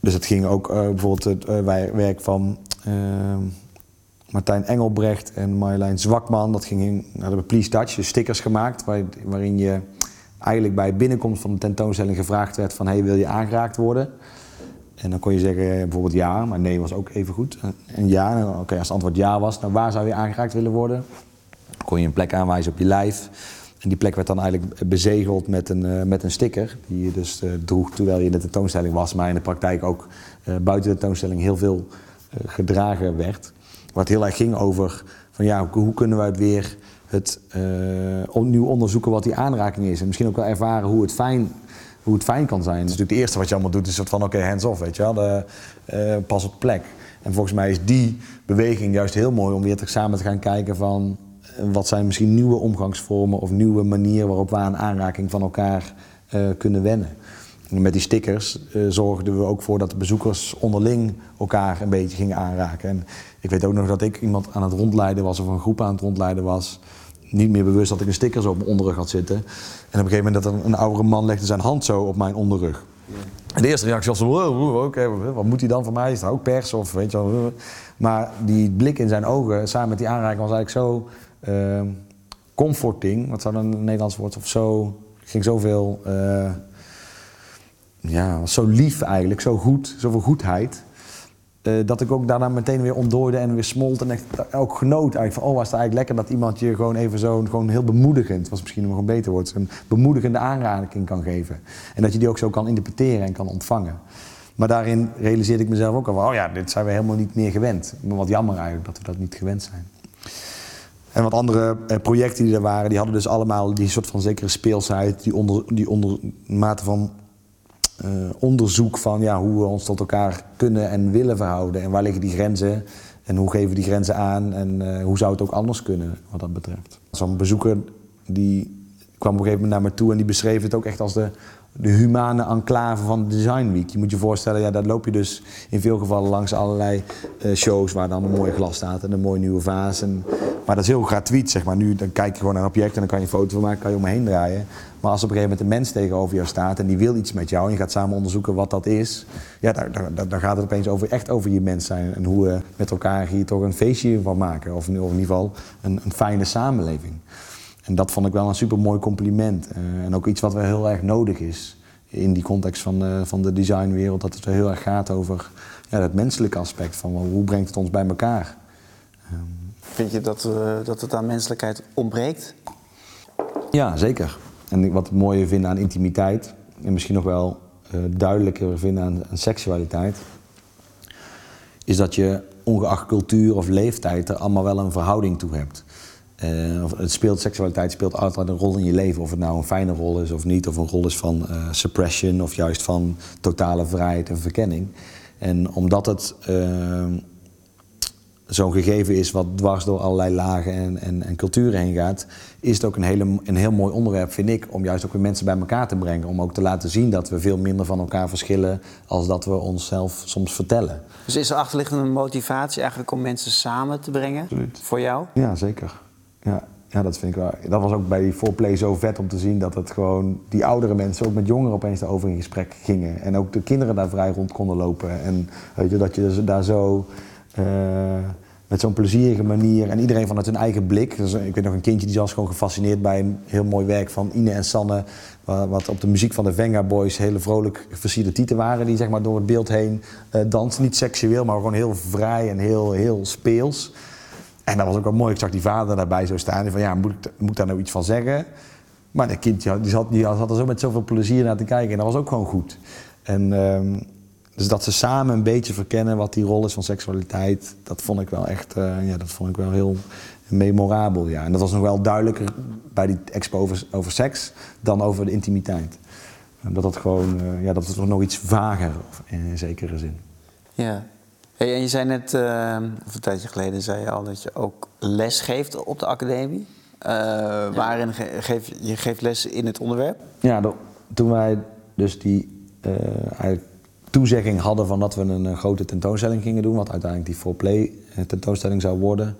dus het ging ook eh, bijvoorbeeld het eh, werk van ehm, Martijn Engelbrecht en Marjolein Zwakman. Dat ging in, dat hebben Please Touch, dus stickers gemaakt, waar, waarin je eigenlijk bij binnenkomst van de tentoonstelling gevraagd werd van hey, wil je aangeraakt worden? En dan kon je zeggen bijvoorbeeld ja, maar nee was ook even goed. En ja, oké, als het antwoord ja was, nou waar zou je aangeraakt willen worden? Kon je een plek aanwijzen op je lijf. En die plek werd dan eigenlijk bezegeld met een, eh, met een sticker. Die je dus eh, droeg terwijl je in de tentoonstelling was. Maar in de praktijk ook eh, buiten de tentoonstelling heel veel gedragen werd. Wat heel erg ging over van ja, hoe, kunnen we het weer het, eh, opnieuw onderzoeken wat die aanraking is. En misschien ook wel ervaren hoe het fijn, hoe het fijn kan zijn. Het is natuurlijk het eerste wat je allemaal doet, is van oké, hands-off, weet je wel. De, eh, pas op plek. En volgens mij is die beweging juist heel mooi om weer te- samen te gaan kijken van eh, wat zijn misschien nieuwe omgangsvormen of nieuwe manieren waarop we aan aanraking van elkaar kunnen wennen. En met die stickers zorgden we ook voor dat de bezoekers onderling elkaar een beetje gingen aanraken. En ik weet ook nog dat ik iemand aan het rondleiden was of een groep aan het rondleiden was. Niet meer bewust dat ik een sticker zo op mijn onderrug had zitten. En op een gegeven moment dat een, een oudere man legde zijn hand zo op mijn onderrug. En de eerste reactie was wow, oké, wat moet hij dan van mij? Is het ook pers of weet je wel? Maar die blik in zijn ogen, samen met die aanraking, was eigenlijk zo eh, comforting. Wat zou dan een Nederlands woord? Of zo, ging zoveel, eh, ja, was zo lief eigenlijk, zo goed, zoveel goedheid. Eh, dat ik ook daarna meteen weer ontdooide en weer smolt. En echt ook genoot eigenlijk van, oh was het eigenlijk lekker dat iemand je gewoon even zo, gewoon heel bemoedigend, was misschien nog een beter woord, een bemoedigende aanraking kan geven. En dat je die ook zo kan interpreteren en kan ontvangen. Maar daarin realiseerde ik mezelf ook al van, oh ja, dit zijn we helemaal niet meer gewend. Maar wat jammer eigenlijk dat we dat niet gewend zijn. En wat andere eh, projecten die er waren, die hadden dus allemaal die soort van zekere speelsheid, die onder, die onder mate van eh, onderzoek van ja, hoe we ons tot elkaar kunnen en willen verhouden. En waar liggen die grenzen en hoe geven we die grenzen aan en eh, hoe zou het ook anders kunnen wat dat betreft. Zo'n bezoeker die kwam op een gegeven moment naar me toe en die beschreef het ook echt als de, de humane enclave van de Design Week. Je moet je voorstellen, ja, daar loop je dus in veel gevallen langs allerlei eh, shows waar dan een mooi glas staat en een mooie nieuwe vaas. En, maar dat is heel gratuit, zeg maar. Nu dan kijk je gewoon naar een object en dan kan je een foto van maken, kan je om me heen draaien. Maar als op een gegeven moment een mens tegenover jou staat en die wil iets met jou en je gaat samen onderzoeken wat dat is, ja, daar, daar, daar- gaat het opeens over, echt over je mens zijn en hoe we met elkaar hier toch een feestje van maken. Of in ieder geval een, een fijne samenleving. En dat vond ik wel een super mooi compliment. Eh, en ook iets wat wel heel erg nodig is in die context van, eh, van de designwereld. Dat het er heel erg gaat over ja, het menselijke aspect van hoe brengt het ons bij elkaar. Vind je dat, eh, dat het aan menselijkheid ontbreekt? Ja, zeker. En ik- wat het mooie vind aan intimiteit, en misschien nog wel eh, duidelijker vinden aan, aan seksualiteit, is dat je ongeacht cultuur of leeftijd er allemaal wel een verhouding toe hebt. Eh, of het speelt, seksualiteit speelt altijd een rol in je leven. Of het nou een fijne rol is of niet, of een rol is van eh, suppression of juist van totale vrijheid en verkenning. En omdat het eh, zo'n gegeven is wat dwars door allerlei lagen en, en, en culturen heen gaat, is het ook een, hele, een heel mooi onderwerp, vind ik, om juist ook weer mensen bij elkaar te brengen. Om ook te laten zien dat we veel minder van elkaar verschillen als dat we onszelf soms vertellen. Dus is er achterliggende motivatie eigenlijk om mensen samen te brengen? Absoluut. Voor jou? Ja, zeker. Ja, ja, dat vind ik wel. Dat was ook bij die foreplay zo vet om te zien dat het gewoon die oudere mensen ook met jongeren opeens daarover in gesprek gingen. En ook de kinderen daar vrij rond konden lopen. En weet je, dat je dus daar zo eh, met zo'n plezierige manier en iedereen vanuit hun eigen blik. Dus, ik weet nog een kindje die was gewoon gefascineerd bij een heel mooi werk van Ine en Sanne. Wat op de muziek van de Venga Boys hele vrolijk versierde tieten waren. Die zeg maar door het beeld heen uh, dansen. Niet seksueel, maar gewoon heel vrij en heel, heel speels. En dat was ook wel mooi. Ik zag die vader daarbij zo staan. En van ja, moet ik, moet daar nou iets van zeggen? Maar dat kindje die zat, die zat er zo met zoveel plezier naar te kijken. En dat was ook gewoon goed. En... Uh, dus dat ze samen een beetje verkennen wat die rol is van seksualiteit, dat vond ik wel echt, uh, ja, dat vond ik wel heel memorabel. Ja. En dat was nog wel duidelijker bij die expo over, over seks dan over de intimiteit. Dat dat gewoon, uh, ja, dat was nog iets vager in zekere zin. Ja. Hey, en je zei net, uh, of een tijdje geleden, zei je al dat je ook les geeft op de academie. Ja. Waarin ge geef, je geeft les in het onderwerp? Ja, toen wij dus die eigenlijk toezegging hadden van dat we een, grote tentoonstelling gingen doen, wat uiteindelijk die 4Play eh, tentoonstelling zou worden.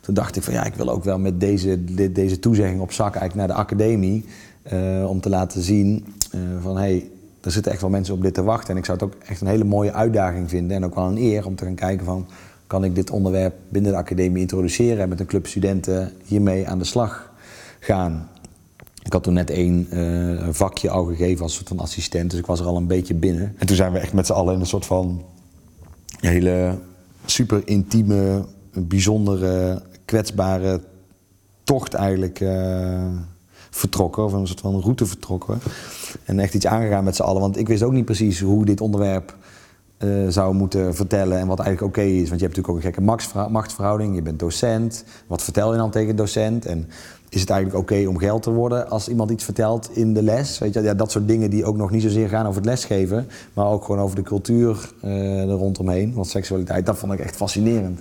Toen dacht ik van ja, ik wil ook wel met deze, deze toezegging op zak eigenlijk naar de academie. Om te laten zien van hé, hey, er zitten echt wel mensen op dit te wachten. En ik zou het ook echt een hele mooie uitdaging vinden. En ook wel een eer om te gaan kijken van kan ik dit onderwerp binnen de academie introduceren en met een club studenten hiermee aan de slag gaan. Ik had toen net één uh, vakje al gegeven als soort van assistent, dus ik was er al een beetje binnen. En toen zijn we echt met z'n allen in een soort van hele super intieme, bijzondere, kwetsbare tocht eigenlijk uh, vertrokken, of een soort van route vertrokken. En echt iets aangegaan met z'n allen, want ik wist ook niet precies hoe dit onderwerp uh, zou moeten vertellen en wat eigenlijk oké is. Want je hebt natuurlijk ook een gekke machtsverhouding, je bent docent. Wat vertel je dan tegen docent? En is het eigenlijk oké om geld te worden als iemand iets vertelt in de les? Weet je, ja, dat soort dingen die ook nog niet zozeer gaan over het lesgeven, maar ook gewoon over de cultuur uh, er rondomheen. Want seksualiteit, dat vond ik echt fascinerend.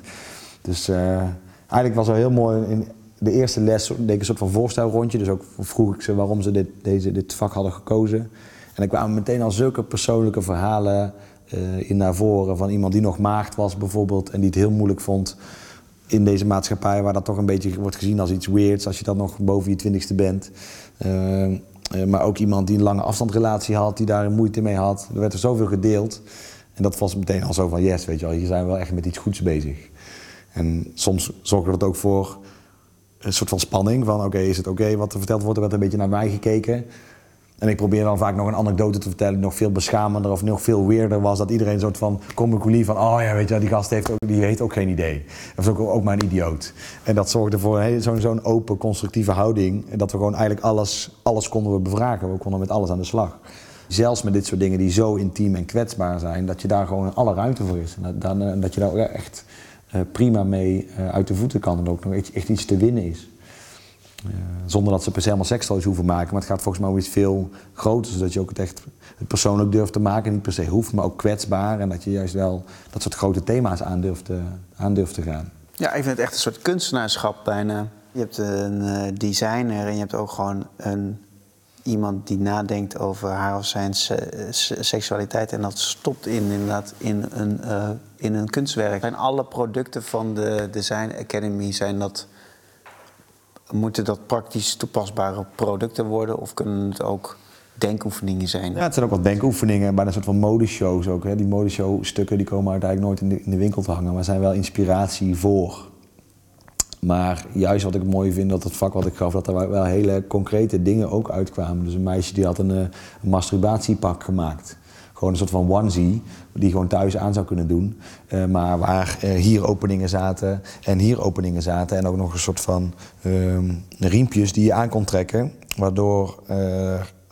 Dus uh, eigenlijk was het heel mooi. In de eerste les deed ik een soort van voorstelrondje. Dus ook vroeg ik ze waarom ze dit, deze, dit vak hadden gekozen. En dan kwamen meteen al zulke persoonlijke verhalen uh, in naar voren. Van iemand die nog maagd was bijvoorbeeld en die het heel moeilijk vond in deze maatschappij waar dat toch een beetje wordt gezien als iets weirds als je dan nog boven je twintigste bent. Uh, uh, maar ook iemand die een lange afstandrelatie had, die daar moeite mee had. Er werd er zoveel gedeeld. En dat was meteen al zo van yes, weet je wel, hier zijn we wel echt met iets goeds bezig. En soms zorgde dat ook voor een soort van spanning van oké, is het oké wat er verteld wordt? Er werd een beetje naar mij gekeken. En ik probeer dan vaak nog een anekdote te vertellen die nog veel beschamender of nog veel weerder was. Dat iedereen een soort van comicolie van, oh ja, weet je, die gast heeft ook, die heeft ook geen idee. Dat is ook, ook maar een idioot. En dat zorgde voor zo'n zo'n open, constructieve houding. En dat we gewoon eigenlijk alles, alles konden we bevragen. We konden met alles aan de slag. Zelfs met dit soort dingen die zo intiem en kwetsbaar zijn, dat je daar gewoon alle ruimte voor is. En dat, eh, dat je daar echt prima mee eh, uit de voeten kan en ook nog echt iets te winnen is. Uh, zonder dat ze per se helemaal sekstoys hoeven maken. Maar het gaat volgens mij om iets veel groter. Zodat je ook het echt het persoonlijk durft te maken. Niet per se hoeft, maar ook kwetsbaar. En dat je juist wel dat soort grote thema's aan durft te, aan durft te gaan. Ja, ik vind het echt een soort kunstenaarschap bijna. Je hebt een uh, designer en je hebt ook gewoon een, iemand die nadenkt over haar of zijn se seksualiteit. En dat stopt in, inderdaad in een, uh, in een kunstwerk. En alle producten van de Design Academy zijn dat Moeten dat praktisch toepasbare producten worden of kunnen het ook denkoefeningen zijn? Ja, het zijn ook wat denkoefeningen, bijna een soort van modeshows ook. Hè. Die modeshow-stukken die komen uiteindelijk nooit in de, in de winkel te hangen, maar zijn wel inspiratie voor. Maar juist wat ik mooi vind, dat het vak wat ik gaf, dat er wel hele concrete dingen ook uitkwamen. Dus een meisje die had een, eh, een masturbatiepak gemaakt. Gewoon een soort van onesie, die gewoon thuis aan zou kunnen doen. Uh, maar waar uh, hier openingen zaten en hier openingen zaten. En ook nog een soort van uh, riempjes die je aan kon trekken. Waardoor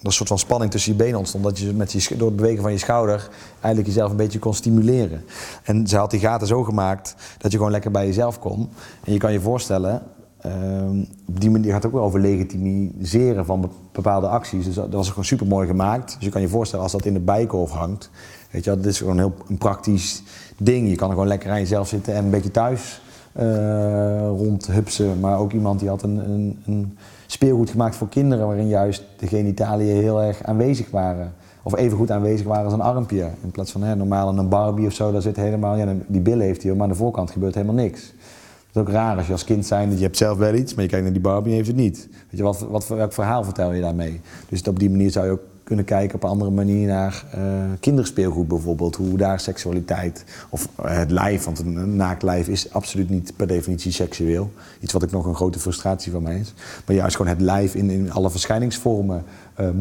een soort van spanning tussen je benen ontstond. Dat je met je, door het bewegen van je schouder eigenlijk jezelf een beetje kon stimuleren. En ze had die gaten zo gemaakt dat je gewoon lekker bij jezelf kon. En je kan je voorstellen, Um, op die manier gaat het ook wel over legitimiseren van bepaalde acties. Dus dat was gewoon super mooi gemaakt. Dus je kan je voorstellen als dat in de bijkorf hangt. Weet je, dat is gewoon een heel een praktisch ding. Je kan er gewoon lekker aan jezelf zitten en een beetje thuis uh, rondhupsen. Maar ook iemand die had een, een, een, speelgoed gemaakt voor kinderen. waarin juist de genitaliën heel erg aanwezig waren. Of even goed aanwezig waren als een armpje. In plaats van hè, normaal een Barbie of zo, daar zit helemaal. Ja, die billen heeft hij, maar aan de voorkant gebeurt helemaal niks. Het is ook raar als je als kind zijn, je hebt zelf wel iets, maar je kijkt naar die Barbie en heeft het niet. Weet je, wat, wat, welk verhaal vertel je daarmee? Dus op die manier zou je ook kunnen kijken op een andere manier naar uh, kinderspeelgoed bijvoorbeeld. Hoe daar seksualiteit of het lijf, want een naakt lijf is absoluut niet per definitie seksueel. Iets wat ik nog een grote frustratie van mij is. Maar juist gewoon het lijf in, in alle verschijningsvormen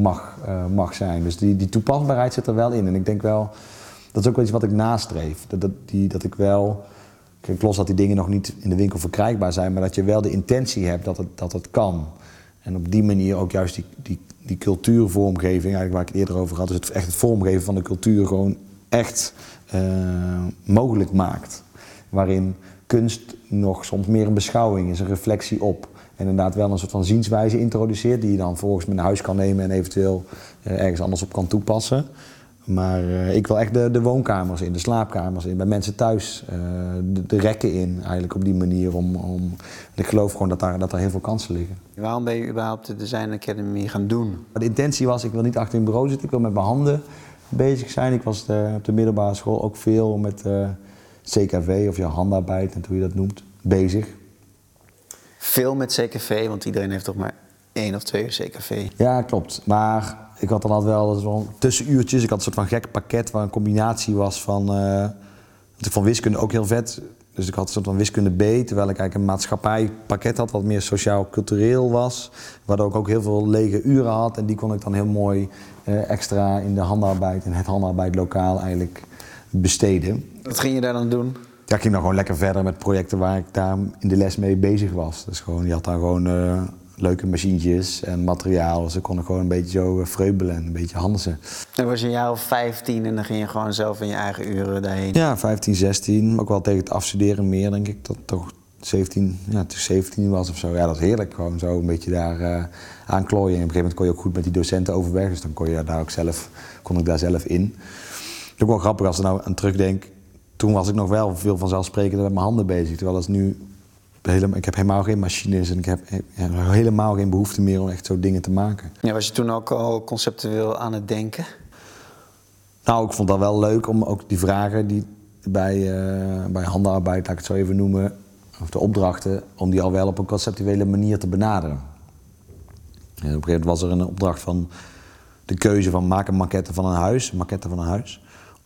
mag, mag zijn. Dus die, die toepasbaarheid zit er wel in. En ik denk wel, dat is ook wel iets wat ik nastreef. Dat, dat, die, dat ik wel Kijk, los dat die dingen nog niet in de winkel verkrijgbaar zijn, maar dat je wel de intentie hebt dat het, dat het kan. En op die manier ook juist die, die, die cultuurvormgeving, eigenlijk waar ik het eerder over had, dus het, echt het vormgeven van de cultuur gewoon echt uh, mogelijk maakt. Waarin kunst nog soms meer een beschouwing is, een reflectie op. En inderdaad wel een soort van zienswijze introduceert, die je dan vervolgens mee naar huis kan nemen en eventueel uh, ergens anders op kan toepassen. Maar uh, ik wil echt de, de, woonkamers in, de slaapkamers in, bij mensen thuis. Uh, de, de, rekken in, eigenlijk op die manier. Om, om, ik geloof gewoon dat daar, dat daar heel veel kansen liggen. Waarom ben je überhaupt de Design Academy gaan doen? De intentie was, ik wil niet achter in een bureau zitten, ik wil met mijn handen bezig zijn. Ik was de, op de middelbare school ook veel met uh, eh, CKV of je handarbeid, en hoe je dat noemt, bezig. Veel met CKV, want iedereen heeft toch maar één of twee CKV? Ja, klopt. Maar ik had dan altijd wel zo'n tussenuurtjes. Ik had een soort van gek pakket waar een combinatie was van. Uh, van wiskunde ook heel vet. Dus ik had een soort van wiskunde B, terwijl ik eigenlijk een maatschappijpakket had wat meer sociaal-cultureel was. Waardoor ik ook heel veel lege uren had en die kon ik dan heel mooi uh, extra in de handarbeid en het handarbeid lokaal eigenlijk besteden. Wat ging je daar dan doen? Ja, ik ging dan gewoon lekker verder met projecten waar ik daar in de les mee bezig was. Dus gewoon, je had daar gewoon uh, leuke machientjes en materiaal. Ze konden gewoon een beetje zo vreubelen en een beetje handelen. Dan was je een jaar of 15 en dan ging je gewoon zelf in je eigen uren daarheen? Ja, 15, 16. Ook wel tegen het afstuderen meer, denk ik. Dat toch 17, ja, toen 17 was of zo. Ja, dat is heerlijk. Gewoon zo een beetje daar uh, aan klooien. En op een gegeven moment kon je ook goed met die docenten overweg. Dus dan kon, je daar ook zelf, kon ik daar zelf in. Het is ook wel grappig als ik nou aan terugdenk. Toen was ik nog wel veel vanzelfsprekend met mijn handen bezig. Terwijl als nu helemaal, ik heb helemaal geen machines en ik heb helemaal geen behoefte meer om echt zo dingen te maken. Ja, was je toen ook al conceptueel aan het denken? Nou, ik vond dat wel leuk om ook die vragen die bij, uh, bij handenarbeid, laat ik het zo even noemen, of de opdrachten, om die al wel op een conceptuele manier te benaderen. En op een gegeven moment was er een opdracht van de keuze van maak een maquette van een huis, maquette van een huis,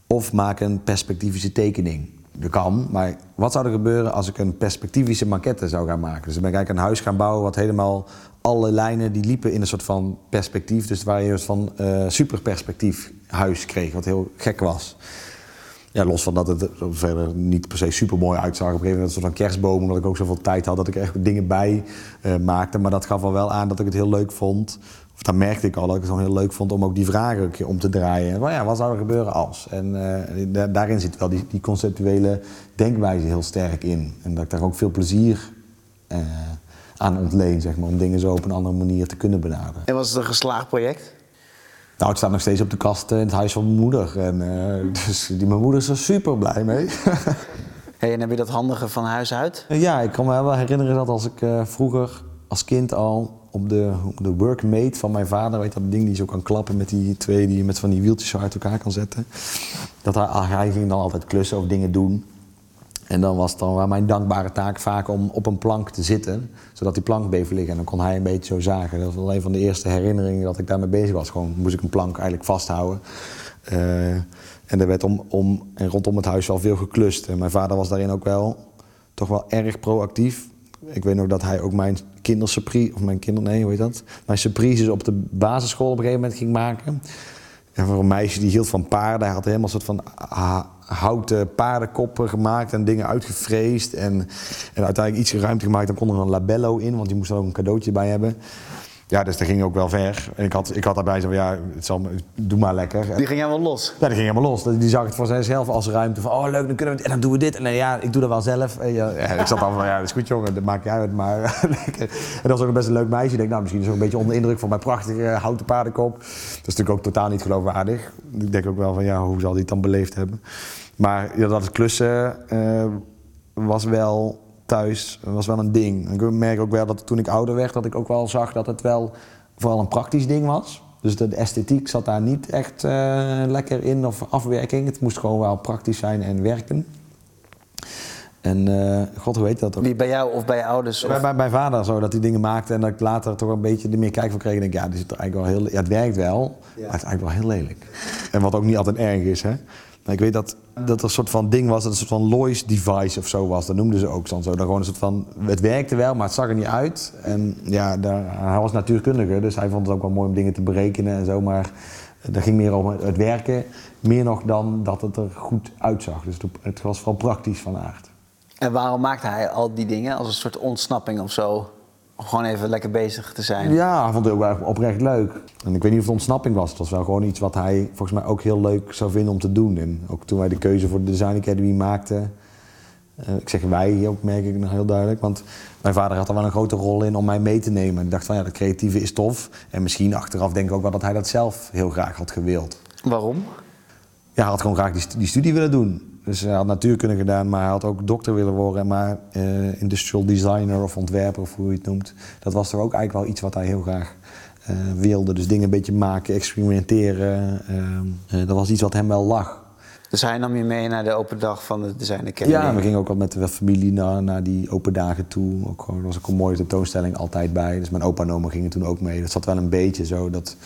of maak een perspectivische tekening dat kan, maar wat zou er gebeuren als ik een perspectivische maquette zou gaan maken? Dus dan ben ik eigenlijk een huis gaan bouwen wat helemaal alle lijnen die liepen in een soort van perspectief. Dus waar je een van uh, superperspectief huis kreeg, wat heel gek was. Ja, los van dat het verder niet per se super mooi uitzag. Op een gegeven moment een soort van kerstboom, omdat ik ook zoveel tijd had dat ik echt dingen bij uh, maakte. Maar dat gaf al wel aan dat ik het heel leuk vond dat merkte ik al dat ik het gewoon heel leuk vond om ook die vragen om te draaien. Maar ja, wat zou er gebeuren als? En uh, daarin zit wel die, die, conceptuele denkwijze heel sterk in. En dat ik daar ook veel plezier uh, aan ontleen, zeg maar, om dingen zo op een andere manier te kunnen benaderen. En was het een geslaagd project? Nou, het staat nog steeds op de kast in het huis van mijn moeder. En, uh, dus die, mijn moeder is er super blij mee. hey, en heb je dat handige van huis uit? ja, ik kan me wel herinneren dat als ik vroeger als kind al op de, de workmate van mijn vader, weet dat ding die zo kan klappen met die twee die je met van die wieltjes zo uit elkaar kan zetten. Dat hij, ah, hij ging dan altijd klussen of dingen doen. En dan was het dan mijn dankbare taak vaak om op een plank te zitten, zodat die plank bleef liggen. En dan kon hij een beetje zo zagen. Dat was een van de eerste herinneringen dat ik daarmee bezig was. Gewoon moest ik een plank eigenlijk vasthouden. Uh, en er werd om, om en rondom het huis wel veel geklust. En mijn vader was daarin ook wel toch wel erg proactief. Ik weet nog dat hij ook mijn kindersurprise, of mijn kinder, nee, hoe heet dat? Mijn surprises op de basisschool op een gegeven moment ging maken. En voor een meisje die hield van paarden, hij had helemaal een soort van houten paardenkoppen gemaakt en dingen uitgevreesd. En, en uiteindelijk iets ruimte gemaakt, dan kon er een labello in, want die moest er ook een cadeautje bij hebben. Ja, dus dat ging ook wel ver. En ik had, ik had daarbij zo van, ja, het zal, doe maar lekker. Die ging helemaal los? Ja, die ging helemaal los. Die zag het voor zichzelf als ruimte van, oh leuk, dan kunnen we het, en dan doen we dit. En dan, ja, ik doe dat wel zelf. En ja, ik zat dan van, ja, dat is goed jongen, dat maakt je uit, maar lekker. En dat was ook een best een leuk meisje. Ik denk, nou, misschien is ook een beetje onder indruk van mijn prachtige houten paardenkop. Dat is natuurlijk ook totaal niet geloofwaardig. Ik denk ook wel van, ja, hoe zal die het dan beleefd hebben? Maar ja, dat het klussen uh, was wel thuis was wel een ding. Ik merk ook wel dat toen ik ouder werd, dat ik ook wel zag dat het wel vooral een praktisch ding was. Dus de esthetiek zat daar niet echt uh, lekker in of afwerking. Het moest gewoon wel praktisch zijn en werken. En eh, god, hoe heet dat ook? Wie bij jou of bij je ouders? Of... Bij, bij mijn vader zo, dat hij dingen maakte en dat ik later toch een beetje er meer kijk van kreeg. En denk, ja, dit is eigenlijk wel heel, ja, het werkt wel, maar het is eigenlijk wel heel lelijk. En wat ook niet altijd erg is, hè. Maar ik weet dat, dat er een soort van ding was, dat een soort van Lois device of zo was. Dat noemden ze ook zo. Dan gewoon een soort van, het werkte wel, maar het zag er niet uit. En ja, daar, hij was natuurkundige, dus hij vond het ook wel mooi om dingen te berekenen en zo. Maar dat ging meer om het werken, meer nog dan dat het er goed uitzag. Dus het was vooral praktisch van aard. En waarom maakte hij al die dingen als een soort ontsnapping of zo? Om gewoon even lekker bezig te zijn. Ja, hij vond het ook oprecht leuk. En ik weet niet of het ontsnapping was. Het was wel gewoon iets wat hij volgens mij ook heel leuk zou vinden om te doen. En ook toen wij de keuze voor de Design Academy maakten. Uh, ik zeg wij, hier ook merk ik nog heel duidelijk. Want mijn vader had er wel een grote rol in om mij mee te nemen. Ik dacht van ja, dat creatieve is tof. En misschien achteraf denk ik ook wel dat hij dat zelf heel graag had gewild. Waarom? Ja, hij had gewoon graag die, die studie willen doen. Dus hij had natuurkunde gedaan, maar hij had ook dokter willen worden. Maar uh, industrial designer of ontwerper, of hoe je het noemt. Dat was toch ook eigenlijk wel iets wat hij heel graag uh, wilde. Dus dingen een beetje maken, experimenteren. Uh, dat was iets wat hem wel lag. Dus hij nam je mee naar de open dag van de Design Academy? Ja, we gingen ook al met de familie naar, naar die open dagen toe. Ook, er was ook een mooie tentoonstelling altijd bij. Dus mijn opa en oma gingen toen ook mee. Dat zat wel een beetje zo. Dat,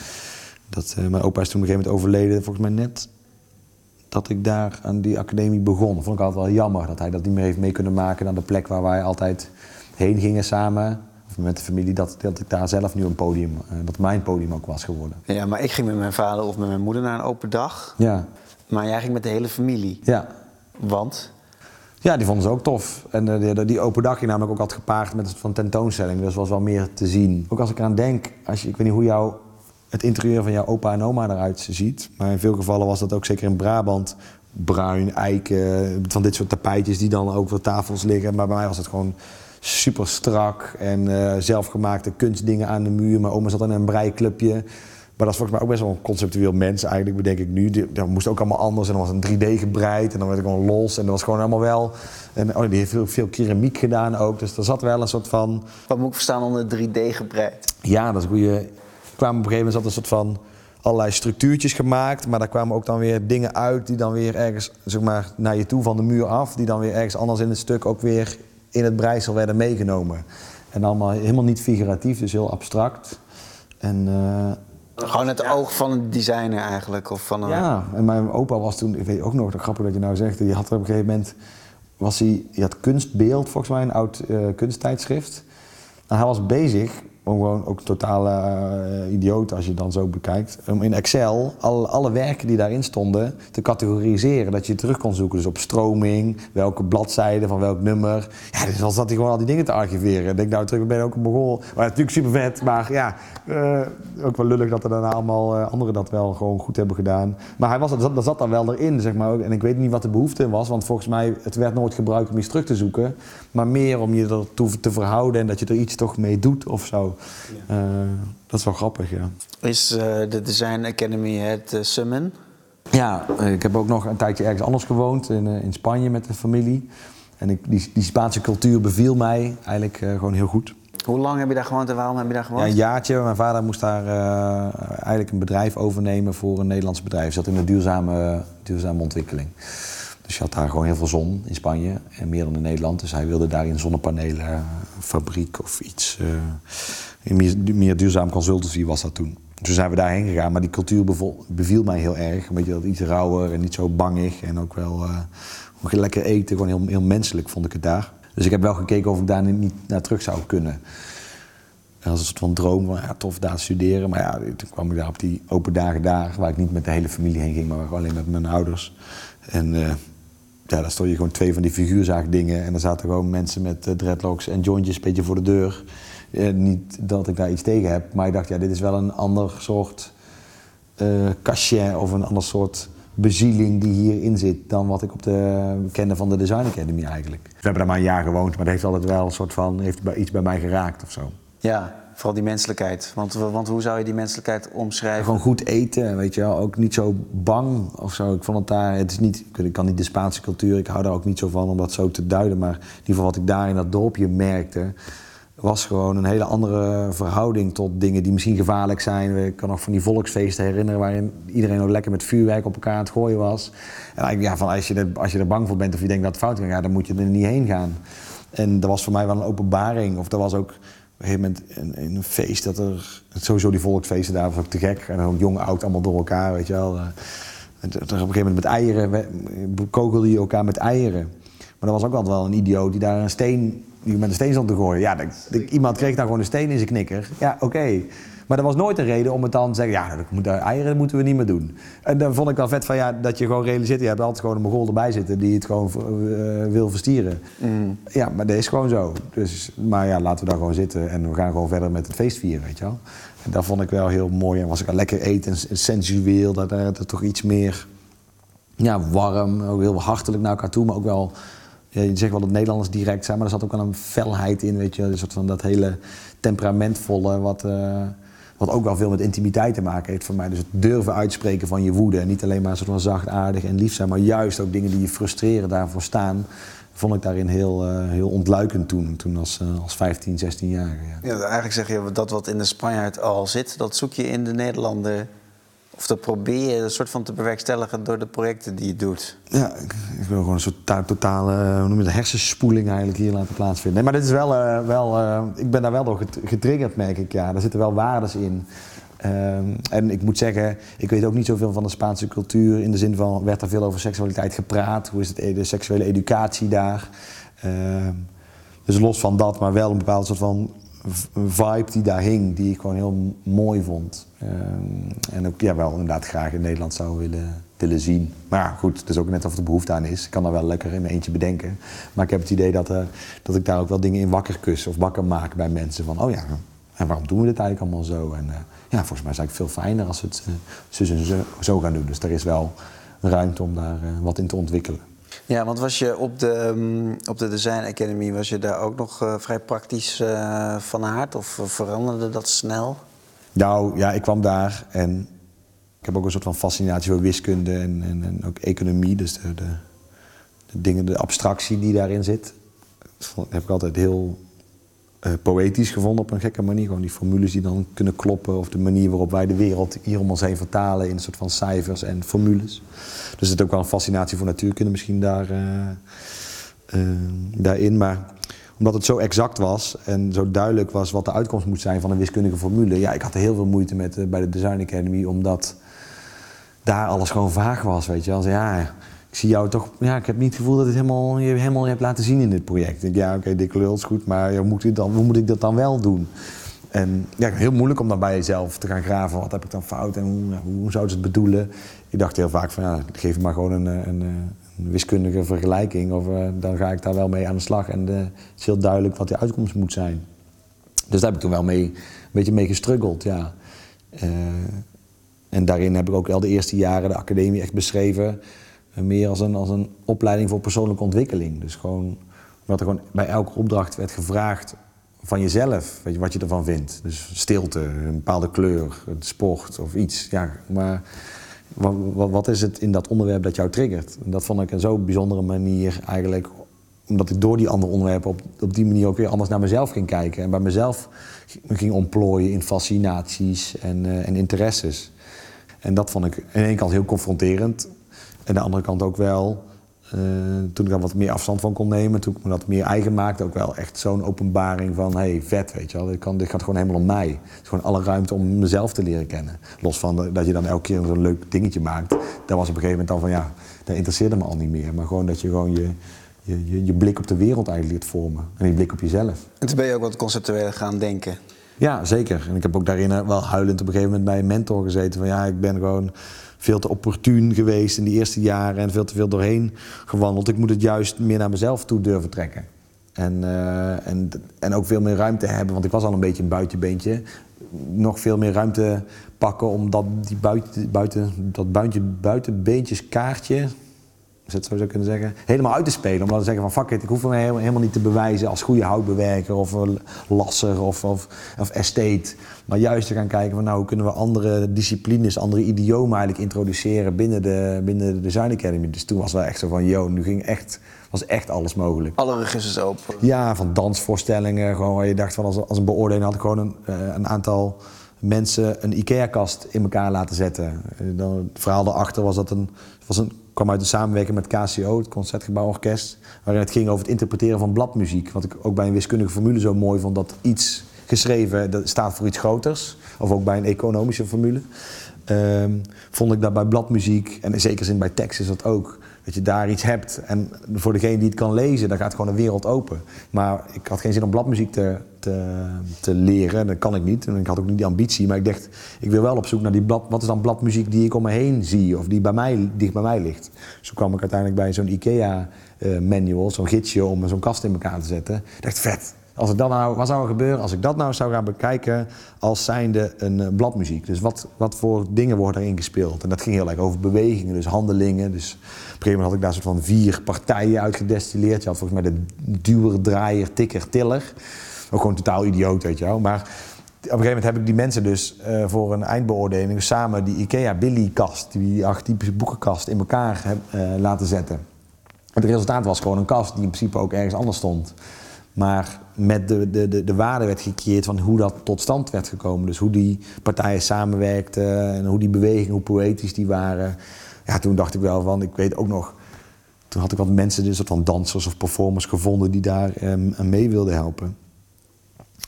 dat, mijn opa is toen op een gegeven moment overleden, volgens mij net dat ik daar aan die academie begon. Dat vond ik altijd wel jammer dat hij dat niet meer heeft mee kunnen maken naar de plek waar wij altijd heen gingen samen. Of met de familie, dat, dat ik daar zelf nu een podium, uh, dat mijn podium ook was geworden. Ja, maar ik ging met mijn vader of met mijn moeder naar een open dag. Ja. Maar jij ging met de hele familie. Ja. Want? Ja, die vonden ze ook tof. En uh, die, die, open dag ging namelijk ook altijd gepaard met een van tentoonstelling. Dus was wel meer te zien. Ook als ik eraan denk, als je, ik weet niet hoe jouw het interieur van jouw opa en oma eruit ziet. Maar in veel gevallen was dat ook zeker in Brabant bruin, eiken, van dit soort tapijtjes die dan ook voor tafels liggen. Maar bij mij was het gewoon super strak en uh, zelfgemaakte kunstdingen aan de muur. Mijn oma zat in een breiklubje. Maar dat is volgens mij ook best wel een conceptueel mens eigenlijk, bedenk ik nu. Dat moest ook allemaal anders en dan was een 3D gebreid en dan werd ik gewoon los. En dat was gewoon allemaal wel... En oh, die heeft veel, veel keramiek gedaan ook, dus er zat wel een soort van... Wat moet ik verstaan onder 3D gebreid? Ja, dat is een goede kwamen op een gegeven moment zat een soort van allerlei structuurtjes gemaakt. Maar daar kwamen ook dan weer dingen uit die dan weer ergens zeg maar, naar je toe van de muur af. Die dan weer ergens anders in het stuk ook weer in het breisel werden meegenomen. En allemaal helemaal niet figuratief, dus heel abstract. En, uh, Gewoon het oog van een designer eigenlijk? Of van een... Ja, en mijn opa was toen, ik weet ook nog, grappig dat je nou zegt, die had er op een gegeven moment, was hij, die had kunstbeeld volgens mij, een oud uh, kunsttijdschrift. En hij was bezig gewoon ook totale uh, idioot als je dan zo bekijkt. Om in Excel alle, alle werken die daarin stonden te categoriseren. Dat je terug kon zoeken. Dus op stroming, welke bladzijde van welk nummer. Ja, dus dan zat hij gewoon al die dingen te archiveren. Ik denk nou terug, ben ook een begon. Maar natuurlijk super vet, maar ja, uh, ook wel lullig dat er daarna allemaal uh, anderen dat wel gewoon goed hebben gedaan. Maar hij was, dat, dat zat dan wel erin, zeg maar. En ik weet niet wat de behoefte was, want volgens mij, het werd nooit gebruikt om iets terug te zoeken. Maar meer om je ertoe te verhouden en dat je er iets toch mee doet of zo. Ja. Uh, dat is wel grappig, ja. Is uh, de Design Academy het uh, Summen? Ja, ik heb ook nog een tijdje ergens anders gewoond, in, in Spanje met de familie. En ik, die, die Spaanse cultuur beviel mij eigenlijk gewoon heel goed. Hoe lang heb je daar gewoond en waarom heb je daar gewoond? Ja, een jaartje. Mijn vader moest daar eigenlijk een bedrijf overnemen voor een Nederlands bedrijf. Zat in de duurzame, duurzame ontwikkeling. Dus je had daar gewoon heel veel zon in Spanje en meer dan in Nederland. Dus hij wilde daar in zonnepanelen, fabriek of iets. Uh, meer, meer duurzaam consultancy was dat toen. Dus zijn we daarheen gegaan. Maar die cultuur beviel mij heel erg. Een beetje dat iets rauwer en niet zo bangig. En ook wel uh, lekker eten. Gewoon heel, heel menselijk vond ik het daar. Dus ik heb wel gekeken of ik daar niet naar terug zou kunnen. Dat was een soort van droom van ja, tof daar studeren. Maar ja, toen kwam ik daar op die open dagen daar. Waar ik niet met de hele familie heen ging, maar gewoon alleen met mijn ouders. En uh, ja, daar stond je gewoon twee van die figuurzaagdingen. En dan zaten gewoon mensen met uh, dreadlocks en jointjes een beetje voor de deur. Uh, niet dat ik daar iets tegen heb, maar ik dacht, ja, dit is wel een ander soort uh, cachet of een ander soort bezieling die hierin zit dan wat ik op de kende van de Design Academy eigenlijk. We hebben daar maar een jaar gewoond, maar dat heeft altijd wel een soort van, heeft iets bij mij geraakt of zo. Ja, vooral die menselijkheid. Want, want hoe zou je die menselijkheid omschrijven? Gewoon goed eten, weet je wel. Ook niet zo bang of zo. Ik vond het daar, het is niet, ik kan niet de Spaanse cultuur, ik hou daar ook niet zo van om dat zo te duiden. Maar in ieder geval wat ik daar in dat dorpje merkte. Was gewoon een hele andere verhouding tot dingen die misschien gevaarlijk zijn. Ik kan nog van die volksfeesten herinneren waarin iedereen ook lekker met vuurwerk op elkaar aan het gooien was. En ja, van als, je er, als je er bang voor bent of je denkt dat het fout kan gaan, dan moet je er niet heen gaan. En dat was voor mij wel een openbaring. Of dat was ook op een gegeven moment een, een feest dat er. Sowieso die volksfeesten daar was ook te gek. En dan jong, oud, allemaal door elkaar, weet je wel. En op een gegeven moment met eieren, kogelde je elkaar met eieren. Maar er was ook altijd wel een idioot die daar een steen die met een steen stond te gooien. Ja, iemand kreeg daar gewoon een steen in zijn knikker. Ja, oké. Maar dat was nooit een reden om het dan te zeggen, ja, dat moet, eieren moeten we niet meer doen. En dan vond ik wel vet van, ja, dat je gewoon realiseert, je hebt altijd gewoon een mogol erbij zitten die het gewoon uh, wil verstieren. Mm. Ja, maar dat is gewoon zo. Dus, maar ja, laten we daar gewoon zitten en we gaan gewoon verder met het feest vieren, weet je wel. En dat vond ik wel heel mooi. En was ik al lekker eten en sensueel, dat er toch iets meer ja, warm, ook heel hartelijk naar elkaar toe, maar ook wel ja, je zegt wel dat Nederlanders direct zijn, maar er zat ook wel een felheid in, weet je, een soort van dat hele temperamentvolle, wat, uh, wat ook wel veel met intimiteit te maken heeft voor mij. Dus het durven uitspreken van je woede en niet alleen maar soort van zachtaardig en lief zijn, maar juist ook dingen die je frustreren daarvoor staan, vond ik daarin heel, uh, heel ontluikend toen, toen als, uh, als 15, 16-jarige. Ja. ja. eigenlijk zeg je dat wat in de Spanjaard al zit, dat zoek je in de Nederlander of dat probeer je een soort van te bewerkstelligen door de projecten die je doet? Ja, ik, wil gewoon een soort totale uh, hoe noem je het, hersenspoeling eigenlijk hier laten plaatsvinden. Nee, maar dit is wel, uh, wel uh, ik ben daar wel door getriggerd, merk ik. Ja. Daar zitten wel waardes in. Um, en ik moet zeggen, ik weet ook niet zoveel van de Spaanse cultuur. In de zin van, werd er veel over seksualiteit gepraat? Hoe is het, de seksuele educatie daar? Uh, dus los van dat, maar wel een bepaald soort van vibe die daar hing, die ik gewoon heel mooi vond. Ehm, en ook ja, wel inderdaad graag in Nederland zou willen, willen zien. Maar ja, goed, het is ook net of er behoefte aan is. Ik kan daar wel lekker in mijn eentje bedenken. Maar ik heb het idee dat, uh, dat ik daar ook wel dingen in wakker kus of wakker maak bij mensen. Van, oh ja, en waarom doen we dit eigenlijk allemaal zo? En uh, ja, volgens mij is het veel fijner als we het uh, zo, zo, zo gaan doen. Dus er is wel ruimte om daar wat in te ontwikkelen. Ja, want was je op de, mm, op de Design Academy, was je daar ook nog uh, vrij praktisch uh, van aard? Of veranderde dat snel? Nou, ja, ik kwam daar en ik heb ook een soort van fascinatie voor wiskunde en, en, en ook economie. Dus de, de, de, dingen, de abstractie die daarin zit, dat heb ik altijd heel uh, poëtisch gevonden op een gekke manier. Gewoon die formules die dan kunnen kloppen of de manier waarop wij de wereld hier om ons heen vertalen in een soort van cijfers en formules. Dus er zit ook wel een fascinatie voor natuurkunde misschien daar, uh, uh, daarin. Maar omdat het zo exact was en zo duidelijk was wat de uitkomst moet zijn van een wiskundige formule. Ja, ik had er heel veel moeite met bij de Design Academy, omdat daar alles gewoon vaag was, weet je wel. Ja, ik zie jou toch, ja, ik heb niet het gevoel dat het helemaal, je helemaal hebt laten zien in dit project. Ik ja, oké, okay, lul is goed, maar hoe moet, dan, hoe moet ik dat dan wel doen? En ja, heel moeilijk om dan bij jezelf te gaan graven. Wat heb ik dan fout en hoe, hoe zouden ze het bedoelen? Ik dacht heel vaak van ja, geef maar gewoon een, een, een wiskundige vergelijking. Of uh, dan ga ik daar wel mee aan de slag. En het is heel duidelijk wat die uitkomst moet zijn. Dus daar heb ik toen wel mee, een beetje mee gestruggeld, ja. En daarin heb ik ook wel de eerste jaren de academie echt beschreven. Meer als een, als een opleiding voor persoonlijke ontwikkeling. Dus gewoon, wat er gewoon bij elke opdracht werd gevraagd van jezelf, weet je, wat je ervan vindt. Dus stilte, een bepaalde kleur, sport of iets. Ja, maar wat, wat, is het in dat onderwerp dat jou triggert? En dat vond ik een zo bijzondere manier eigenlijk, omdat ik door die andere onderwerpen op, op die manier ook weer anders naar mezelf ging kijken. En bij mezelf me ging ontplooien in fascinaties en, uh, en interesses. En dat vond ik aan de ene kant heel confronterend. En aan de andere kant ook wel uh, toen ik daar wat meer afstand van kon nemen, toen ik me dat meer eigen maakte, ook wel echt zo'n openbaring van, hey, vet, weet je wel, dit, kan, dit gaat gewoon helemaal om mij. Het is gewoon alle ruimte om mezelf te leren kennen. Los van dat je dan elke keer zo'n leuk dingetje maakt. Daar was op een gegeven moment dan van, ja, dat interesseerde me al niet meer. Maar gewoon dat je gewoon je, je, je, blik op de wereld eigenlijk leert vormen. En je blik op jezelf. En toen ben je ook wat conceptueel gaan denken. Ja, zeker. En ik heb ook daarin eh, wel huilend op een gegeven moment bij een mentor gezeten. Van ja, ik ben gewoon veel te opportun geweest in die eerste jaren en veel te veel doorheen gewandeld. Ik moet het juist meer naar mezelf toe durven trekken. En, uh, en, en ook veel meer ruimte hebben, want ik was al een beetje een buitenbeentje. Nog veel meer ruimte pakken om dat, die buiten, buiten, dat buiten, buitenbeentjeskaartje het zo zou kunnen zeggen, helemaal uit te spelen. Om dan te zeggen van fuck it, ik hoef me helemaal, niet te bewijzen als goede houtbewerker of een lasser of, of, of estate. Maar juist te gaan kijken van nou, hoe kunnen we andere disciplines, andere idiomen eigenlijk introduceren binnen de, binnen de Design Academy. Dus toen was wel echt zo van yo, nu ging echt, was echt alles mogelijk. Alle registers open. Ja, van dansvoorstellingen, gewoon waar je dacht van als, als een beoordeling had ik gewoon een, eh, een aantal mensen een IKEA-kast in elkaar laten zetten. Eh, Dan, het verhaal daarachter was dat een, was een, kwam uit een samenwerking met KCO, het Concertgebouworkest, waarin het ging over het interpreteren van bladmuziek. Wat ik ook bij een wiskundige formule zo mooi vond, dat iets geschreven dat staat voor iets groters, of ook bij een economische formule. Ehm, vond ik dat bij bladmuziek, en in zekere zin bij tekst is dat ook, dat je daar iets hebt. En voor degene die het kan lezen, dan gaat gewoon een wereld open. Maar ik had geen zin om bladmuziek te, te, te leren, dat kan ik niet. En ik had ook niet die ambitie, maar ik dacht, ik wil wel op zoek naar die blad, wat is dan bladmuziek die ik om me heen zie, of die bij mij, dicht bij mij ligt. Zo kwam ik uiteindelijk bij zo'n IKEA eh, zo'n gidsje om zo'n kast in elkaar te zetten. Ik dacht, vet, als ik dat nou, wat zou er gebeuren als ik dat nou zou gaan bekijken als zijnde een uh, bladmuziek? Dus wat, wat voor dingen worden erin gespeeld? En dat ging heel erg over bewegingen, dus handelingen. Dus op had ik daar soort van vier partijen uitgedestilleerd. Je had volgens mij de duwer, draaier, tikker, tiller. Ook gewoon totaal idioot, weet je wel. Maar op een gegeven moment heb ik die mensen dus uh, voor een eindbeoordeling samen die IKEA Billy kast, die archetypische boekenkast, in elkaar uh, laten zetten. Het resultaat was gewoon een kast die in principe ook ergens anders stond. Maar met de, de, de, de waarde werd gecreëerd van hoe dat tot stand werd gekomen. Dus hoe die partijen samenwerkten en hoe die bewegingen, hoe poëtisch die waren. Ja, toen dacht ik wel van, ik weet ook nog, toen had ik wat mensen, dus soort van dansers of performers gevonden die daar aan mee wilden helpen.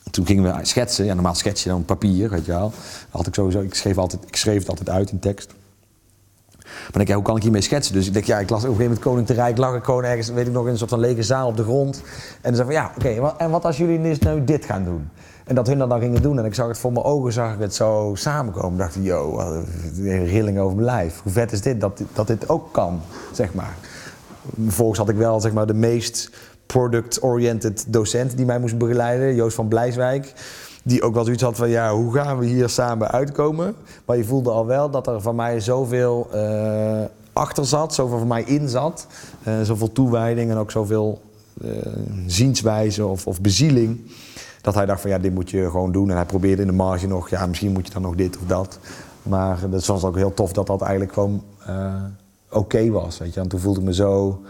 En toen gingen we schetsen, ja normaal schets je dan op papier, weet je wel. Had ik, sowieso, ik, schreef altijd, ik schreef het altijd uit in tekst. Maar ik denk, hoe kan ik hiermee schetsen? Dus ik denk, ja, ik las op een gegeven moment Koning te Rijk, lag ik gewoon ergens, weet ik nog, in een soort van lege zaal op de grond. En dan zei van, ja, oké, en wat als jullie nu dit gaan doen? En dat hun dat dan gingen doen en ik zag het voor mijn ogen, zag ik het zo samenkomen. Ik dacht, yo, een rilling over mijn lijf. Hoe vet is dit, dat, dat dit ook kan, zeg maar. Vervolgens had ik wel, zeg maar, de meest product-oriented docent die mij moest begeleiden, Joost van Blijswijk die ook wel zoiets had van ja, hoe gaan we hier samen uitkomen? Maar je voelde al wel dat er van mij zoveel uh, achter zat, zoveel van mij in zat. Uh, zoveel toewijding en ook zoveel uh, zienswijze of, of bezieling. Dat hij dacht van ja, dit moet je gewoon doen. En hij probeerde in de marge nog, ja, misschien moet je dan nog dit of dat. Maar dat was ook heel tof dat dat eigenlijk gewoon oké was. Weet je? En toen voelde ik me zo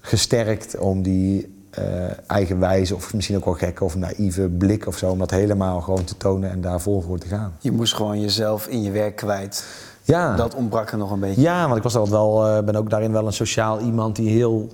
gesterkt om die uh, eigenwijze of misschien ook wel gekke of naïeve blik of zo. Om dat helemaal gewoon te tonen en daar vol voor te gaan. Je moest gewoon jezelf in je werk kwijt. Ja. Dat ontbrak er nog een beetje. Ja, want ik was altijd wel, uh, ben ook daarin wel een sociaal iemand die heel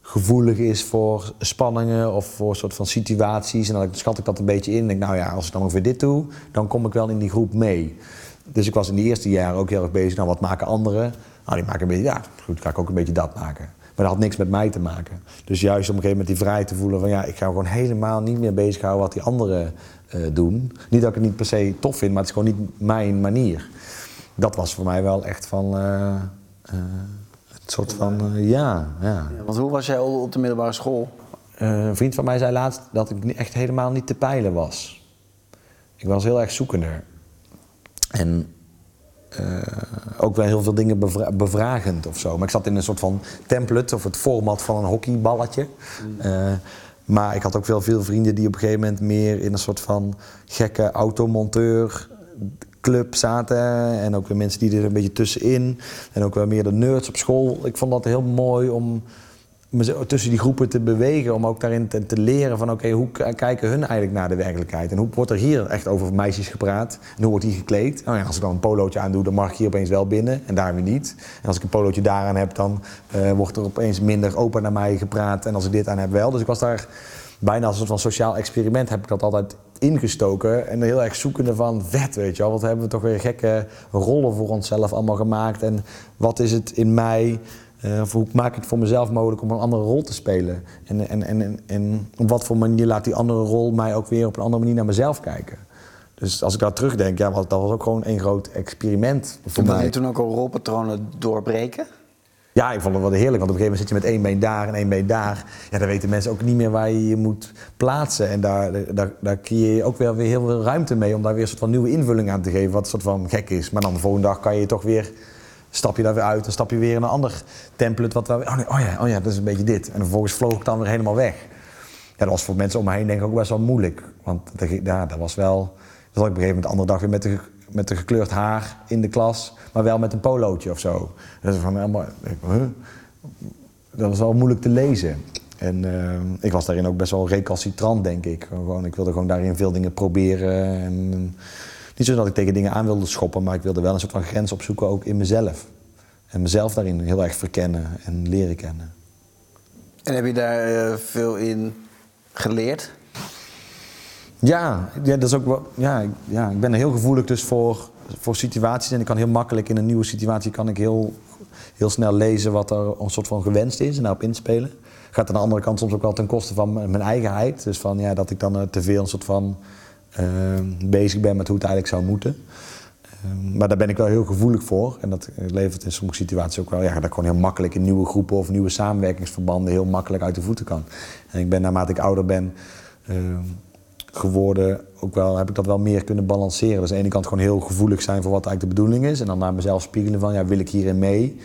gevoelig is voor spanningen of voor soort van situaties. En dan schat ik dat een beetje in. Denk, nou ja, als ik dan over dit doe, dan kom ik wel in die groep mee. Dus ik was in die eerste jaren ook heel erg bezig. Nou, wat maken anderen? Nou, die maken een beetje, ja, goed, ga ik ook een beetje dat maken. Maar dat had niks met mij te maken. Dus juist op een gegeven moment die vrijheid te voelen van ja, ik ga gewoon helemaal niet meer bezighouden wat die anderen uh, doen. Niet dat ik het niet per se tof vind, maar het is gewoon niet mijn manier. Dat was voor mij wel echt van uh, uh, het soort van ja, ja. Want hoe was jij op de middelbare school? een vriend van mij zei laatst dat ik echt helemaal niet te peilen was. Ik was heel erg zoekender. En ook wel heel veel dingen bevra bevragend of zo. Maar ik zat in een soort van template of het format van een hockeyballetje. Mm. Uh, maar ik had ook wel veel vrienden die op een gegeven moment meer in een soort van gekke automonteur club zaten. En ook weer mensen die er een beetje tussenin. En ook wel meer de nerds op school. Ik vond dat heel mooi om tussen die groepen te bewegen. Om ook daarin te, te leren van oké, hoe kijken hun eigenlijk naar de werkelijkheid? En hoe wordt er hier echt over meisjes gepraat? En hoe wordt die gekleed? Nou ja, als ik dan een polootje aandoe, dan mag ik hier opeens wel binnen en daar weer niet. En als ik een polootje daaraan heb, dan uh, wordt er opeens minder open naar mij gepraat. En als ik dit aan heb, wel. Dus ik was daar bijna als een soort van sociaal experiment heb ik dat altijd ingestoken. En heel erg zoekende van, vet weet je wel, wat hebben we toch weer gekke rollen voor onszelf allemaal gemaakt. En wat is het in mij... Uh, of hoe maak ik het voor mezelf mogelijk om een andere rol te spelen? En, en, en, en op wat voor manier laat die andere rol mij ook weer op een andere manier naar mezelf kijken? Dus als ik daar terugdenk, ja, dat was ook gewoon een groot experiment voor Wil mij. je toen ook al rolpatronen doorbreken? Ja, ik vond het wel heerlijk, want op een gegeven moment zit je met één been daar en één been daar. Ja, dan weten mensen ook niet meer waar je je moet plaatsen. En daar, daar, daar creëer je ook weer, weer heel veel ruimte mee om daar weer een soort van nieuwe invulling aan te geven, wat een soort van gek is. Maar dan de volgende dag kan je toch weer stap je daar weer uit, dan stap je weer in een ander template. Wat, waar- oh, nee, oh, ja, oh ja, dat is een beetje dit. En vervolgens vloog ik dan weer helemaal weg. Dat was voor mensen om me heen denk ik ook best wel moeilijk. Want dat, ja, dat was wel... Dan zat ik op een gegeven moment de andere dag weer met de, met de gekleurd haar in de klas. Maar wel met een polootje of zo. Dat, is van, helemaal, dat was wel moeilijk te lezen. En eh, ik was daarin ook best wel recalcitrant, denk ik. Gewoon, ik wilde gewoon daarin veel dingen proberen. En, niet zo dat ik tegen dingen aan wilde schoppen, maar ik wilde wel een soort van grens opzoeken ook in mezelf. En mezelf daarin heel erg verkennen en leren kennen. En heb je daar eh, veel in geleerd? Ja, ja, dat is ook wel, ja, ik- ja, ik ben heel gevoelig dus voor, voor situaties. En ik kan heel makkelijk in een nieuwe situatie kan ik heel, heel snel lezen wat er een soort van gewenst is en daarop inspelen. Gaat aan de andere kant soms ook wel ten koste van mijn eigenheid. Dus van, ja, dat ik dan eh, te veel een soort van bezig ben met hoe het eigenlijk zou moeten. Eh, maar daar ben ik wel heel gevoelig voor. En dat eh, levert in sommige situaties ook wel... Ja, dat ik gewoon heel makkelijk in nieuwe groepen of nieuwe samenwerkingsverbanden... heel makkelijk uit de voeten kan. En ik ben naarmate ik ouder ben eh, geworden... Ook wel, heb ik dat wel meer kunnen balanceren. Dus aan de ene kant gewoon heel gevoelig zijn voor wat eigenlijk de bedoeling is. En dan naar mezelf spiegelen van, ja, wil ik hierin mee?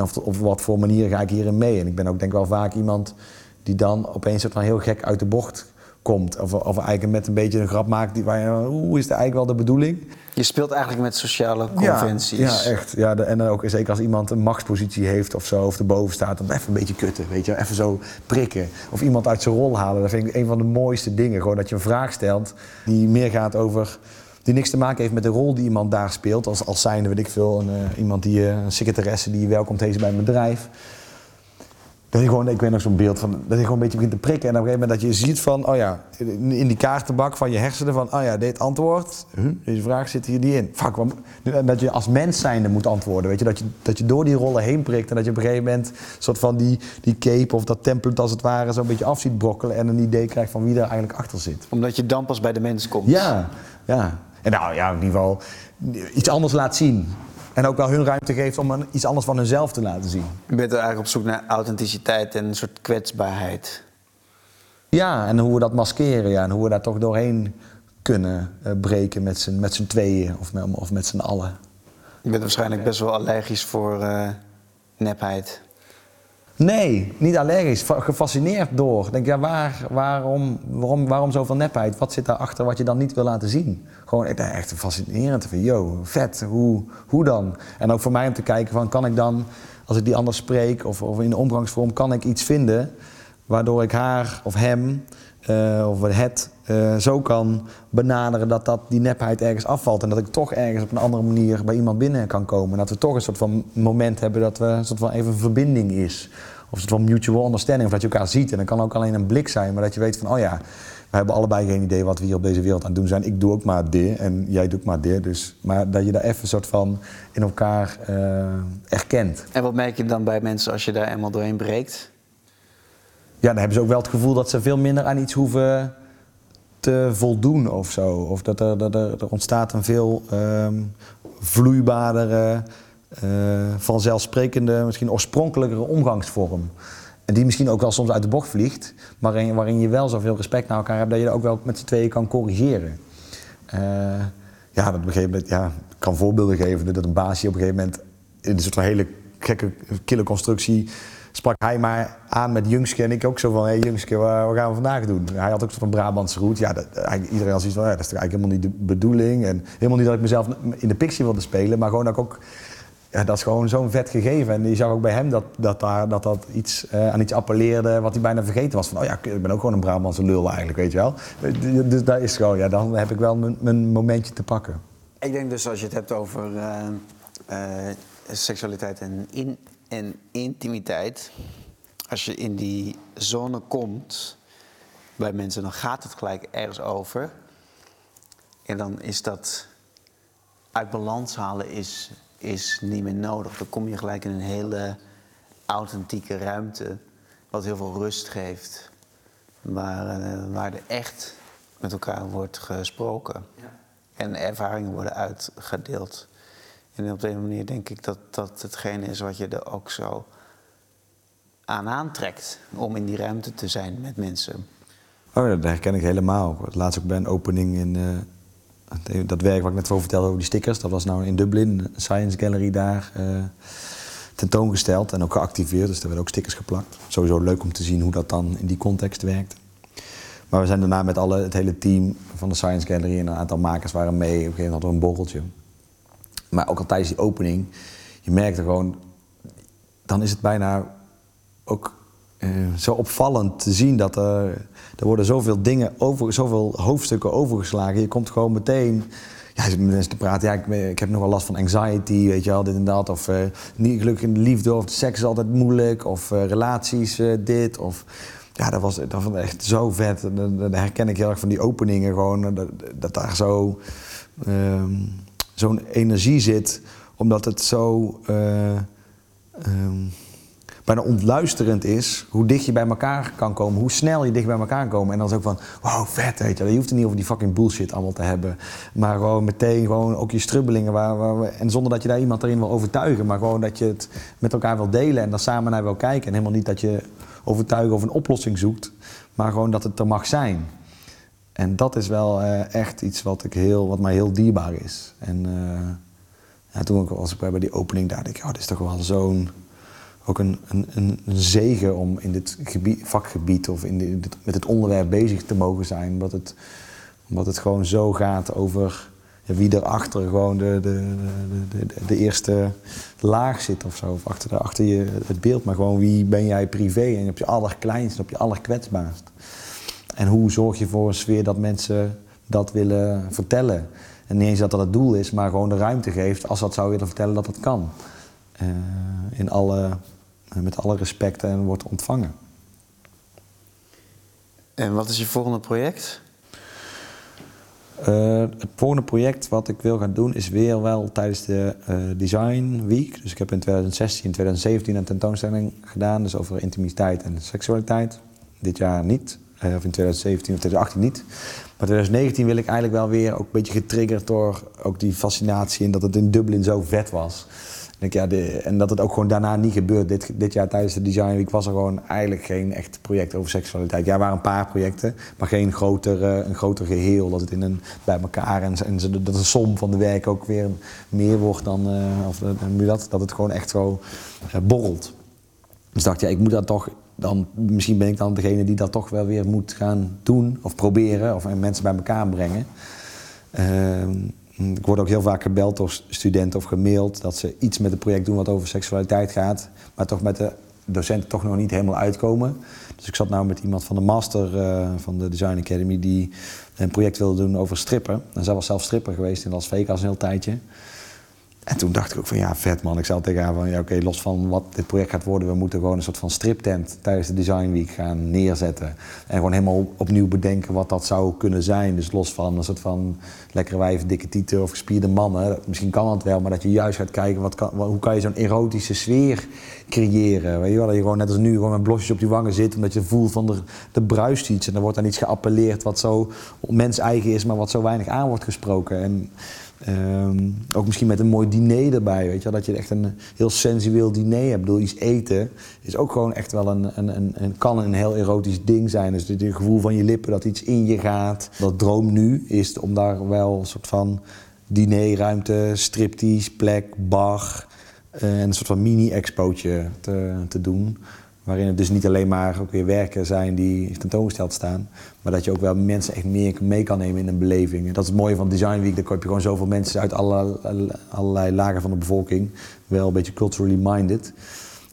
Of op wat voor manier ga ik hierin mee? En ik ben ook denk ik wel vaak iemand die dan opeens soort van heel gek uit de bocht komt. Of, of eigenlijk met een beetje een grap maakt die, waar je, hoe is het eigenlijk wel de bedoeling? Je speelt eigenlijk met sociale conventies. Ja, ja echt. Ja, de- en dan ook zeker als iemand een machtspositie heeft of zo, of erboven staat, dan even een beetje kutten, weet je, even zo prikken. Of iemand uit zijn rol halen. Dat vind ik een van de mooiste dingen. Gewoon dat je een vraag stelt die meer gaat over. Die niks te maken heeft met de rol die iemand daar speelt. Als, als zijnde, weet ik veel, een, eh, iemand die, eh, een secretaresse die je welkomt heet bij een bedrijf. Dat je gewoon, ik weet nog zo'n beeld van, dat je gewoon een beetje begint te prikken. En op een gegeven moment dat je ziet van, oh ja, in die kaartenbak van je hersenen van, oh ja, dit antwoord, deze vraag zit hier niet in. Fuck, wat, dat je als mens zijnde moet antwoorden, weet je. Dat je, dat je door die rollen heen prikt en dat je op een gegeven moment soort van die, die cape of dat template als het ware zo'n beetje af ziet brokkelen. En een idee krijgt van wie daar eigenlijk achter zit. Omdat je dan pas bij de mens komt. Ja, ja. En nou ja, in ieder geval iets anders laat zien. En ook wel hun ruimte geeft om een- iets anders van hunzelf te laten zien. Je bent er eigenlijk op zoek naar authenticiteit en een soort kwetsbaarheid. Ja, en hoe we dat maskeren, ja, en hoe we daar toch doorheen kunnen eh, breken met z'n, met z'n tweeën of met, of met z'n allen. Je bent waarschijnlijk best wel allergisch voor eh, nepheid. Nee, niet allergisch, fa- gefascineerd door. Denk, ja, waar, waarom, waarom, waarom zoveel nepheid? Wat zit daarachter wat je dan niet wil laten zien? Gewoon echt fascinerend. Van, yo, vet, hoe, hoe dan? En ook voor mij om te kijken van, kan ik dan, als ik die anders spreek of, of in de omgangsvorm, kan ik iets vinden waardoor ik haar of hem eh, of het eh, zo kan benaderen dat, dat die nepheid ergens afvalt. En dat ik toch ergens op een andere manier bij iemand binnen kan komen. En dat we toch een soort van moment hebben dat we een soort van even een verbinding is. Of een soort van mutual understanding. Of dat je elkaar ziet. En dat kan ook alleen een blik zijn. Maar dat je weet van, oh ja, we hebben allebei geen idee wat we hier op deze wereld aan het doen zijn. Ik doe ook maar dit en jij doet maar dit. Dus, maar dat je daar even een soort van in elkaar eh, erkent. En wat merk je dan bij mensen als je daar eenmaal doorheen breekt? Ja, dan hebben ze ook wel het gevoel dat ze veel minder aan iets hoeven voldoen of zo. Of dat er, dat er, ontstaat een veel eh, vanzelfsprekende, misschien oorspronkelijkere omgangsvorm. En die misschien ook wel soms uit de bocht vliegt, maar waarin, waarin je wel zoveel respect naar elkaar hebt dat je dat ook wel met z'n tweeën kan corrigeren. Eh, ja, dat op een gegeven moment, ja, ik kan voorbeelden geven dat een baasje op een gegeven moment in een soort van hele gekke, kille constructie sprak hij maar aan met Jungske en ik ook zo van, hé hey, Jungske, wat, gaan we vandaag doen? Hij had ook zo'n Brabantse route. Ja, dat, iedereen had zoiets van, ja, dat is toch eigenlijk helemaal niet de bedoeling. En helemaal niet dat ik mezelf in de pixie wilde spelen, maar gewoon dat ik ook... Ja, dat is gewoon zo'n vet gegeven. En je zag ook bij hem dat dat, daar, dat, dat iets, eh, aan iets appelleerde wat hij bijna vergeten was. Van, oh ja, ik ben ook gewoon een Brabantse lul eigenlijk, weet je wel. Dus dat is gewoon, ja, dan heb ik wel mijn, mijn momentje te pakken. Ik denk dus als je het hebt over eh, eh, seksualiteit en, in, en intimiteit. Als je in die zone komt bij mensen, dan gaat het gelijk ergens over. En dan is dat uit balans halen is, is niet meer nodig. Dan kom je gelijk in een hele authentieke ruimte, wat heel veel rust geeft. Waar, eh, waar er echt met elkaar wordt gesproken. En ervaringen worden uitgedeeld. En op de een manier denk ik dat dat hetgene is wat je er ook zo aan aantrekt. Om in die ruimte te zijn met mensen. Oh, dat herken ik helemaal. Laatst ook bij een opening in, eh, dat werk wat ik net over vertelde over die stickers, dat was nou in Dublin, Science Gallery daar, uh, tentoongesteld en ook geactiveerd. Dus er werden ook stickers geplakt. Sowieso leuk om te zien hoe dat dan in die context werkt. Maar we zijn daarna met alle, het hele team van de Science Gallery en een aantal makers waren mee. Op een gegeven moment hadden we een borreltje. Maar ook al tijdens die opening, je merkte gewoon, dan is het bijna ook uh, zo opvallend te zien dat er, er worden zoveel dingen over, zoveel hoofdstukken overgeslagen. Je komt gewoon meteen ja, mensen te praten. Ja, ik, ik, heb nog wel last van anxiety, weet je wel, dit en dat. Of uh, niet gelukkig in de liefde, of seks is altijd moeilijk. Of relaties, dit. Of, ja, dat was, dat was echt zo vet. Dat, herken ik heel erg van die openingen gewoon. Dat, dat daar zo, um, zo'n energie zit, omdat het zo... Um, bijna ontluisterend is hoe dicht je bij elkaar kan komen, hoe snel je dicht bij elkaar kan komen. En dan is ook van, wow, vet, weet je. Je hoeft het niet over die fucking bullshit allemaal te hebben. Maar gewoon meteen gewoon ook je strubbelingen. Waar, waar we, en zonder dat je daar iemand erin wil overtuigen, maar gewoon dat je het met elkaar wil delen en dan samen naar wil kijken. En helemaal niet dat je overtuigen of een oplossing zoekt, maar gewoon dat het er mag zijn. En dat is wel uh, echt iets wat, ik heel, wat mij heel dierbaar is. En uh, ja, toen ik bij die opening dacht dit is toch wel zo'n ook een, een, een, zegen om in dit gebied, vakgebied of in dit, met het onderwerp bezig te mogen zijn. Omdat het, omdat het gewoon zo gaat over ja, wie erachter gewoon de, de, de, de, de eerste laag zit of zo. Of achter, achter je, het beeld, maar gewoon wie ben jij privé en op je allerkleinst, op je allerkwetsbaarst. En hoe zorg je voor een sfeer dat mensen dat willen vertellen. En niet eens dat dat het doel is, maar gewoon de ruimte geeft als dat zou willen vertellen dat dat kan. Uh, in alle met alle respect en wordt ontvangen. En wat is je volgende project? Uh, het volgende project wat ik wil gaan doen is weer wel tijdens de uh, Design Week. Dus ik heb in 2016 en 2017 een tentoonstelling gedaan, dus over intimiteit en seksualiteit. Dit jaar niet, of in 2017 of 2018 niet. Maar 2019 wil ik eigenlijk wel weer ook een beetje getriggerd door ook die fascinatie en dat het in Dublin zo vet was. Denk, ja, de, en dat het ook gewoon daarna niet gebeurt. Dit, dit jaar tijdens de Design Week was er gewoon eigenlijk geen echt project over seksualiteit. Ja, er waren een paar projecten, maar geen groter, een groter geheel. Dat het in een, bij elkaar en, en dat de som van de werk ook weer meer wordt dan. Uh, of uh, dat, dat het gewoon echt zo borrelt. Dus dacht ja, ik moet dat toch. Dan, misschien ben ik dan degene die dat toch wel weer moet gaan doen of proberen of mensen bij elkaar brengen. Ehm, ik word ook heel vaak gebeld door studenten of gemaild dat ze iets met een project doen wat over seksualiteit gaat, maar toch met de docenten toch nog niet helemaal uitkomen. Dus ik zat nou met iemand van de master uh, van de Design Academy die een project wilde doen over strippen. En zij was zelf stripper geweest in Las Vegas een heel tijdje. En toen dacht ik ook van ja, vet man. Ik zei tegen haar van ja, oké, los van wat dit project gaat worden, we moeten gewoon een soort van striptent tijdens de Design Week gaan neerzetten. En gewoon helemaal opnieuw bedenken wat dat zou kunnen zijn. Dus los van een soort van lekkere wijven, dikke tieten of gespierde mannen. Misschien kan dat wel, maar dat je juist gaat kijken wat kan, hoe kan je zo'n erotische sfeer creëren. Weet je wel, dat je gewoon net als nu gewoon met blosjes op je wangen zit, omdat je voelt van er, er bruist iets. En er wordt dan iets geappelleerd wat zo mens eigen is, maar wat zo weinig aan wordt gesproken. En, Um, ook misschien met een mooi diner erbij, weet je wel? Dat je echt een heel sensueel diner hebt. Ik bedoel, iets eten is ook gewoon echt wel een, een, een, een kan een heel erotisch ding zijn. Dus het gevoel van je lippen, dat iets in je gaat. Dat droom nu is om daar wel een soort van dinerruimte, striptease, plek, bar... Uh, en een soort van mini-expootje te, te doen. Waarin het dus niet alleen maar ook weer werken zijn die tentoongesteld staan. Maar dat je ook wel mensen echt meer mee kan nemen in een beleving. En dat is het mooie van Design Week. Daar heb je gewoon zoveel mensen uit alle, allerlei lagen van de bevolking. Wel een beetje culturally minded.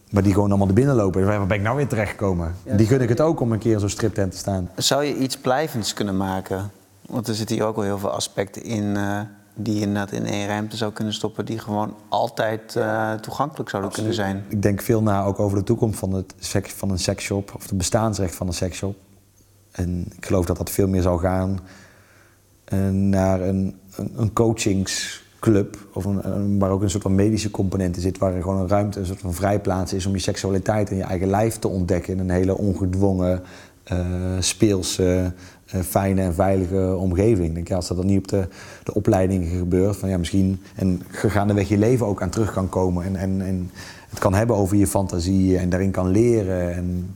Maar die gewoon allemaal er binnen lopen. Waar ben ik nou weer terechtgekomen? Ja. Die gun ik het ook om een keer zo'n striptent te staan. Zou je iets blijvends kunnen maken? Want er zitten hier ook wel heel veel aspecten in... Uh die je inderdaad in één ruimte zou kunnen stoppen, die gewoon altijd uh, toegankelijk zouden kunnen zijn. Ik denk veel na ook over de toekomst van, het seks, van een seksshop, of het bestaansrecht van een seksshop. En ik geloof dat dat veel meer zou gaan uh, naar een, een, een, coachingsclub, of een, waar ook een soort van medische component in zit, waar er gewoon een ruimte, een soort van vrijplaats is om je seksualiteit en je eigen lijf te ontdekken in een hele ongedwongen, uh, speelse fijne en veilige omgeving. Denk, ja, als dat dan niet op de, de opleidingen gebeurt, van ja, misschien en gaandeweg je leven ook aan terug kan komen en, en, en het kan hebben over je fantasie en daarin kan leren. En,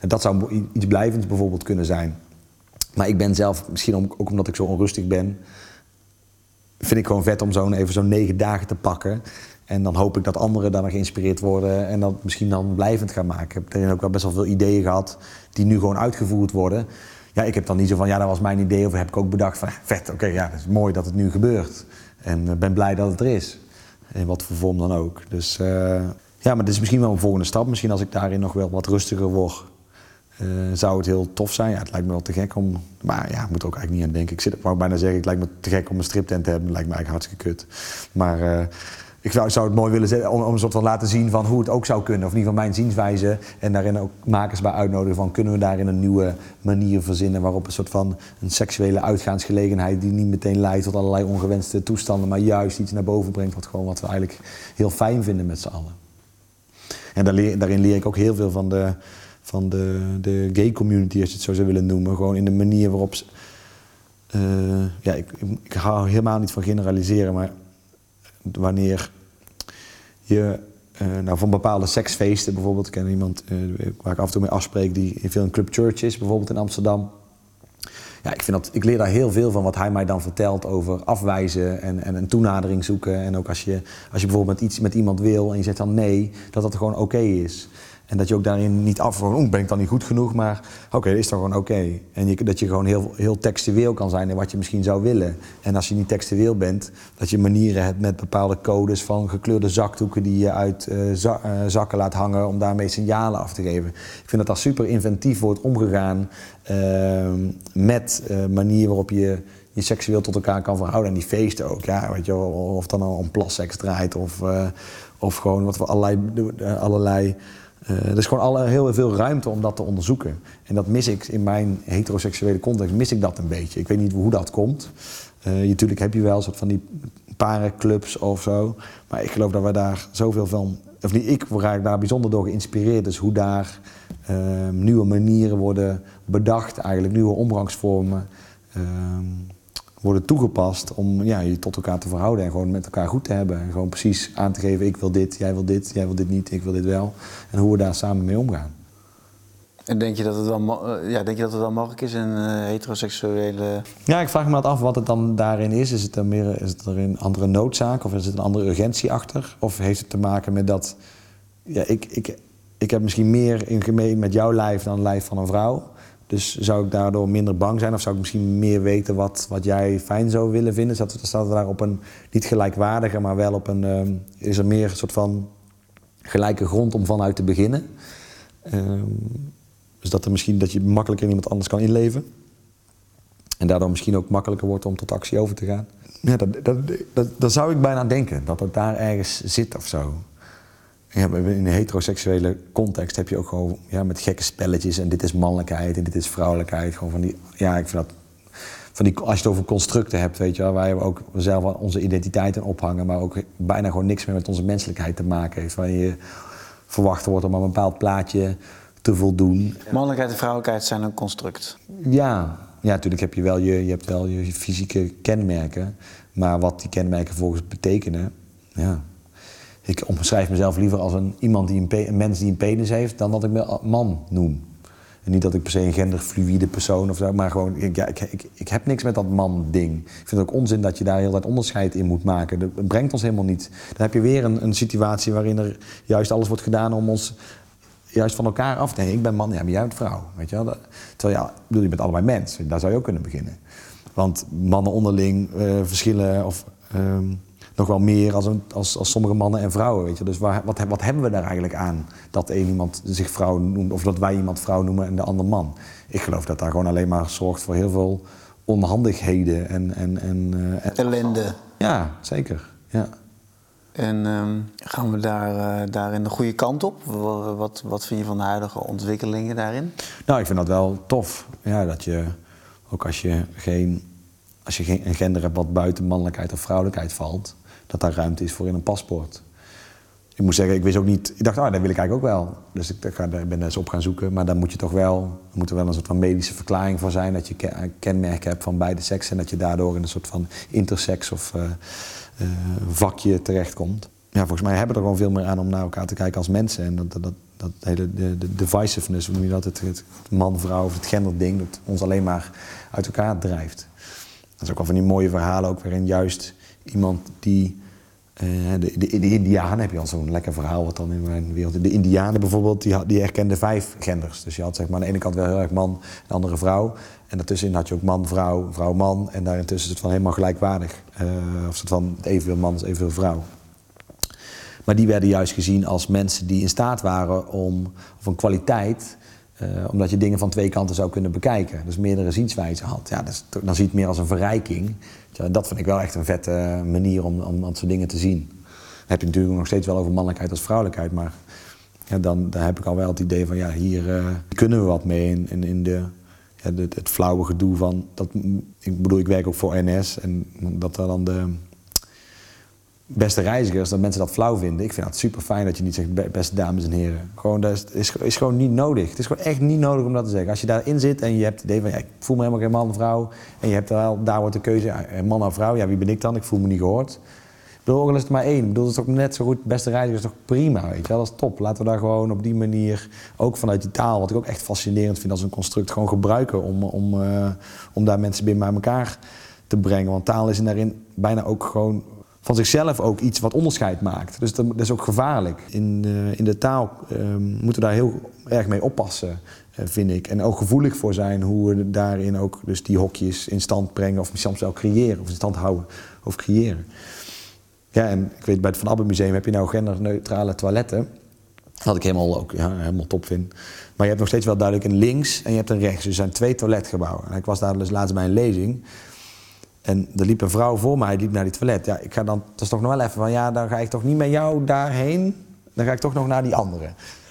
dat zou iets blijvends bijvoorbeeld kunnen zijn. Maar ik ben zelf, misschien ook omdat ik zo onrustig ben, vind ik gewoon vet om zo'n even zo'n negen dagen te pakken. En dan hoop ik dat anderen dan geïnspireerd worden en dat misschien dan blijvend gaan maken. Ik heb daarin ook wel best wel veel ideeën gehad die nu gewoon uitgevoerd worden. Ja, ik heb dan niet zo van, ja, dat was mijn idee. Of heb ik ook bedacht van, vet, oké, ja, het is mooi dat het nu gebeurt. En uh, ben blij dat het er is. In wat voor vorm dan ook. Dus uh, ja, maar dit is misschien wel een volgende stap. Misschien als ik daarin nog wel wat rustiger word, uh, zou het heel tof zijn. Ja, het lijkt me wel te gek om. Maar ja, ik moet er ook eigenlijk niet aan denken. Ik zit, wou bijna zeggen, het lijkt me te gek om een striptent te hebben. Lijkt me eigenlijk hartstikke kut. Maar ik zou, het mooi willen zeggen om, om een soort van laten zien van hoe het ook zou kunnen. Of ieder geval mijn zienswijze. En daarin ook makers bij uitnodigen van kunnen we daarin een nieuwe manier verzinnen. Waarop een soort van een seksuele uitgaansgelegenheid die niet meteen leidt tot allerlei ongewenste toestanden. Maar juist iets naar boven brengt wat, gewoon, wat we eigenlijk heel fijn vinden met z'n allen. En daarin leer ik ook heel veel van de, van de, de gay community, als je het zo zou willen noemen. Gewoon in de manier waarop ze, uh, ja, ik, ik hou helemaal niet van generaliseren, maar wanneer je uh, nou, van bepaalde seksfeesten bijvoorbeeld, ik ken iemand uh, waar ik af en toe mee afspreek die veel in Club Church is, bijvoorbeeld in Amsterdam. Ja, ik, vind dat, ik leer daar heel veel van wat hij mij dan vertelt over afwijzen en, en een toenadering zoeken. En ook als je, als je bijvoorbeeld iets, met iemand wil en je zegt dan nee, dat dat gewoon oké is. En dat je ook daarin niet af van, ben ik dan niet goed genoeg, maar oké, is toch gewoon oké. En je, dat je gewoon heel, heel textueel kan zijn in wat je misschien zou willen. En als je niet textueel bent, dat je manieren hebt met bepaalde codes van gekleurde zakdoeken die je uit za uh, zakken laat hangen om daarmee signalen af te geven. Ik vind dat daar super inventief wordt omgegaan uh, met uh, manieren waarop je je seksueel tot elkaar kan verhouden. En die feesten ook, ja, weet je, of dan om plasseks draait of, of gewoon wat we allerlei, allerlei uh, er is gewoon alle, heel veel ruimte om dat te onderzoeken. En dat mis ik in mijn heteroseksuele context, mis ik dat een beetje. Ik weet niet hoe dat komt. Uh, natuurlijk heb je wel een soort van die parenclubs of zo. Maar ik geloof dat we daar zoveel van... Of niet, ik word daar bijzonder door geïnspireerd. Dus hoe daar uh, nieuwe manieren worden bedacht, eigenlijk nieuwe omgangsvormen... Ehm, worden toegepast om ja, je tot elkaar te verhouden en gewoon met elkaar goed te hebben. En gewoon precies aan te geven, ik wil dit, jij wil dit, jij wil dit niet, ik wil dit wel. En hoe we daar samen mee omgaan. En denk je dat het wel, eh, ja, denk je dat het wel mogelijk is in uh, heteroseksuele... Ja, ik vraag me af wat het dan daarin is. Is het, er meer, is het er een andere noodzaak of is het een andere urgentie achter? Of heeft het te maken met dat... Ja, ik, ik, ik heb misschien meer in gemeen met jouw lijf dan het lijf van een vrouw. Dus zou ik daardoor minder bang zijn of zou ik misschien meer weten wat, wat jij fijn zou willen vinden? Staat, staat daar op een niet gelijkwaardige, maar wel op een. Uh, is er meer een soort van gelijke grond om vanuit te beginnen? Dus dat, er misschien, dat je makkelijker in iemand anders kan inleven. En daardoor misschien ook makkelijker wordt om tot actie over te gaan. Ja, dat, dat, dat, dat zou ik bijna denken, dat het daar ergens zit of zo. Ja, in een heteroseksuele context heb je ook gewoon ja, met gekke spelletjes en dit is mannelijkheid en dit is vrouwelijkheid. Gewoon van die, ja, ik vind dat, van die, als je het over constructen hebt, weet je wel, waar je ook zelf onze identiteit in ophangen, maar ook bijna gewoon niks meer met onze menselijkheid te maken heeft. Waar je verwacht wordt om aan een bepaald plaatje te voldoen. Mannelijkheid en vrouwelijkheid zijn een construct. Ja, ja natuurlijk heb je wel je, je, hebt wel je fysieke kenmerken, maar wat die kenmerken volgens betekenen, ja, ik omschrijf mezelf liever als een, iemand die een, mens die een penis heeft, dan dat ik me man noem. En niet dat ik per se een genderfluïde persoon of zo, maar gewoon, ik, ja, ik, ik, ik heb niks met dat man-ding. Ik vind het ook onzin dat je daar heel tijd onderscheid in moet maken. Dat brengt ons helemaal niet. Dan heb je weer een, een situatie waarin er juist alles wordt gedaan om ons juist van elkaar af te nemen. Ik ben man, ja, maar jij bent vrouw. Weet je wel? Terwijl ja, bedoel, je bent allebei mens. Daar zou je ook kunnen beginnen. Want mannen onderling uh, verschillen of. Uh, nog wel meer als, een, als, als sommige mannen en vrouwen. Weet je? Dus waar, wat, wat hebben we daar eigenlijk aan dat een iemand zich vrouw noemt, of dat wij iemand vrouw noemen en de ander man? Ik geloof dat daar gewoon alleen maar zorgt voor heel veel onhandigheden en. en, en, en Ellende. Ja, zeker. Ja. En um, gaan we daar, uh, daarin de goede kant op? Wat, wat vind je van de huidige ontwikkelingen daarin? Nou, ik vind dat wel tof. Ja, dat je, ook als je geen, als je geen, een gender hebt wat buiten mannelijkheid of vrouwelijkheid valt, dat daar ruimte is voor in een paspoort. Ik moet zeggen, ik wist ook niet. Ik dacht, ah, dat wil ik eigenlijk ook wel. Dus ik ga, ben daar eens op gaan zoeken. Maar dan moet je toch wel. Er moet er wel een soort van medische verklaring voor zijn. Dat je kenmerken hebt van beide seksen. En dat je daardoor in een soort van intersex of uh, uh, vakje terechtkomt. Ja, volgens mij hebben we er gewoon veel meer aan om naar elkaar te kijken als mensen. En dat, dat, dat, hele de, de divisiveness, hoe noem je dat? Het, man-vrouw of het genderding, dat ons alleen maar uit elkaar drijft. Dat is ook wel van die mooie verhalen ook waarin juist iemand die eh, de, de, de Indianen heb je al zo'n lekker verhaal wat dan in mijn wereld. De Indianen bijvoorbeeld, die, die erkenden vijf genders. Dus je had zeg maar aan de ene kant wel heel erg man en de andere vrouw. En daartussenin had je ook man, vrouw, vrouw, man. En daarintussen is het van helemaal gelijkwaardig. Uh, of het van evenveel man is evenveel vrouw. Maar die werden juist gezien als mensen die in staat waren om, of een kwaliteit, uh, omdat je dingen van twee kanten zou kunnen bekijken. Dus meerdere zienswijzen had. Ja, dan zie je het meer als een verrijking. Dat vind ik wel echt een vette manier om, om dat soort dingen te zien. Dan heb je natuurlijk nog steeds wel over mannelijkheid als vrouwelijkheid, maar ja, dan, heb ik al wel het idee van ja, hier uh, kunnen we wat mee in, in, de, ja, het, flauwe gedoe van. Dat, ik bedoel, ik werk ook voor NS en dat dan de beste reizigers, dat mensen dat flauw vinden. Ik vind het super fijn dat je niet zegt beste dames en heren. Gewoon, dat is, is, gewoon niet nodig. Het is gewoon echt niet nodig om dat te zeggen. Als je daarin zit en je hebt het idee van ik voel me helemaal geen man of vrouw. En je hebt wel, daar wordt de keuze, man of vrouw. Ja, wie ben ik dan? Ik voel me niet gehoord. Ik bedoel, ook is maar één. Ik bedoel, dat is ook net zo goed. Beste reizigers toch prima, weet je wel. Dat is top. Laten we daar gewoon op die manier, ook vanuit die taal, wat ik ook echt fascinerend vind als een construct, gewoon gebruiken om, om, uh, om daar mensen binnen bij elkaar te brengen. Want taal is daarin bijna ook gewoon van zichzelf ook iets wat onderscheid maakt. Dus dat, is ook gevaarlijk. In, uh, in de taal um, moeten we daar heel erg mee oppassen, uh, vind ik. En ook gevoelig voor zijn hoe we daarin ook dus die hokjes in stand brengen... of soms wel creëren, of in stand houden of creëren. Ja, en ik weet, bij het Van Abbe Museum heb je nou genderneutrale toiletten. Wat ik helemaal, ook, ja, helemaal top vind. Maar je hebt nog steeds wel duidelijk een links en je hebt een rechts. Dus er zijn twee toiletgebouwen. En ik was daar dus laatst bij een lezing... En er liep een vrouw voor mij, die liep naar die toilet. Ja, ik ga dan, dat is toch nog wel even van, ja, dan ga ik toch niet met jou daarheen. Dan ga ik toch nog naar die andere.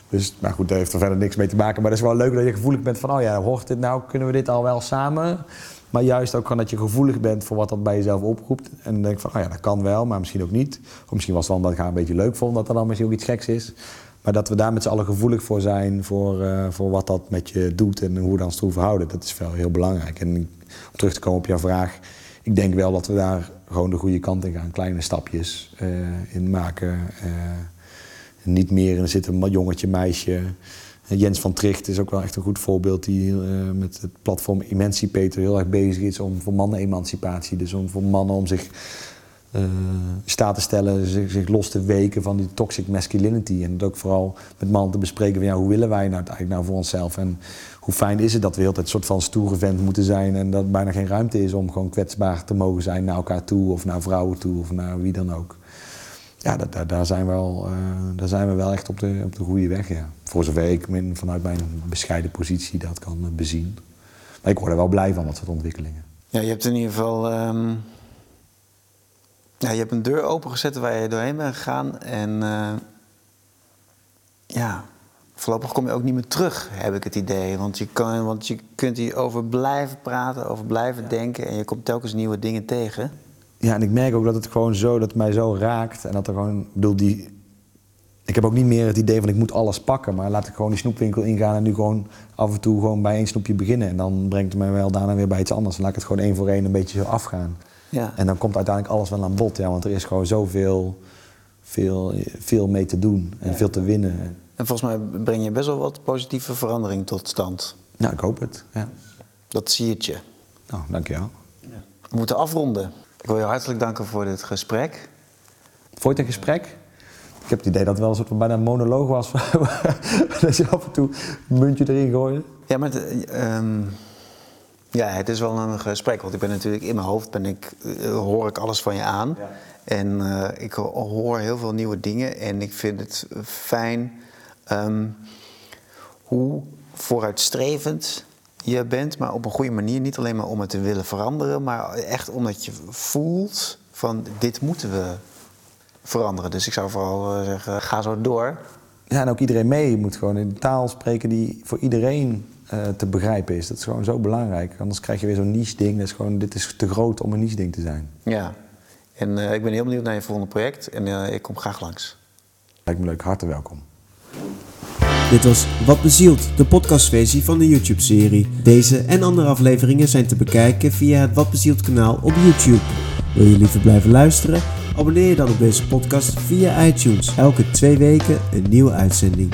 Dus, maar goed, daar heeft er verder niks mee te maken. Maar het is wel leuk dat je gevoelig bent van, oh ja, hoort dit nou, kunnen we dit al wel samen? Maar juist ook dat je gevoelig bent voor wat dat bij jezelf oproept. En dan denk van, oh ja, dat kan wel, maar misschien ook niet. Of misschien was het wel omdat ik een beetje leuk vond, dat er dan misschien ook iets geks is. Maar dat we daar met z'n allen gevoelig voor zijn, voor, uh, voor wat dat met je doet en hoe we dan toe verhouden. Dat is wel heel belangrijk. En om terug te komen op jouw vraag ik denk wel dat we daar gewoon de goede kant in gaan. Kleine stapjes uh, in maken. Uh, niet meer in zitten jongetje, meisje. Jens van Tricht is ook wel echt een goed voorbeeld die uh, met het platform Emancipator heel erg bezig is om voor mannen emancipatie. Dus om voor mannen om zich uh, staat te stellen, zich, los te weken van die toxic masculinity. En het ook vooral met mannen te bespreken van ja, hoe willen wij nou eigenlijk nou voor onszelf. En hoe fijn is het dat we altijd een soort van stoere vent moeten zijn en dat bijna geen ruimte is om gewoon kwetsbaar te mogen zijn naar elkaar toe of naar vrouwen toe of naar wie dan ook. Ja, daar, daar, zijn, we wel, uh, daar zijn we wel echt op de, op de goede weg. Ja. Voor zover ik vanuit mijn bescheiden positie dat kan uh, bezien. Maar ik word er wel blij van, dat soort ontwikkelingen. Ja, je hebt in ieder geval. Um... Ja, je hebt een deur opengezet waar je doorheen bent gegaan. En uh, ja, voorlopig kom je ook niet meer terug, heb ik het idee. Want je, kan, want je kunt hierover blijven praten, over blijven denken en je komt telkens nieuwe dingen tegen. Ja, en ik merk ook dat het gewoon zo, dat het mij zo raakt. En dat er gewoon, ik bedoel, die. Ik heb ook niet meer het idee van ik moet alles pakken, maar laat ik gewoon die snoepwinkel ingaan en nu gewoon af en toe gewoon bij één snoepje beginnen. En dan brengt het mij wel daarna weer bij iets anders. Dan laat ik het gewoon één voor één een beetje zo afgaan. Ja. En dan komt uiteindelijk alles wel aan bod, ja, want er is gewoon zoveel veel, veel mee te doen en veel te winnen. En volgens mij breng je best wel wat positieve verandering tot stand. Ja, ik hoop het. Ja. Dat zie je. Nou, dankjewel. Ja. We moeten afronden. Ik wil je hartelijk danken voor dit gesprek. Het een gesprek? Ik heb het idee dat het wel een soort van bijna een monoloog was. dat je af en toe een muntje erin gooide. Ja, maar het, um, ja, het is wel een gesprek. Want ik ben natuurlijk in mijn hoofd ben ik, uh, hoor ik alles van je aan. Ja. En uh, ik hoor heel veel nieuwe dingen. En ik vind het fijn Um, hoe vooruitstrevend je bent, maar op een goede manier. Niet alleen maar om het te willen veranderen, maar echt omdat je voelt van dit moeten we veranderen. Dus ik zou vooral eh, zeggen, ga zo door. Ja, en ook iedereen mee. Je moet gewoon in taal spreken die voor iedereen uh, te begrijpen is. Dat is gewoon zo belangrijk. Anders krijg je weer zo'n niche-ding. Dat is gewoon, dit is te groot om een niche-ding te zijn. Ja, en uh, ik ben heel benieuwd naar je volgende project. En uh, ik kom graag langs. Lijkt me leuk. Hartelijk welkom. Dit was Wat Bezielt, de podcastversie van de YouTube-serie. Deze en andere afleveringen zijn te bekijken via het Wat Bezielt kanaal op YouTube. Wil je liever blijven luisteren? Abonneer je dan op deze podcast via iTunes. Elke twee weken een nieuwe uitzending.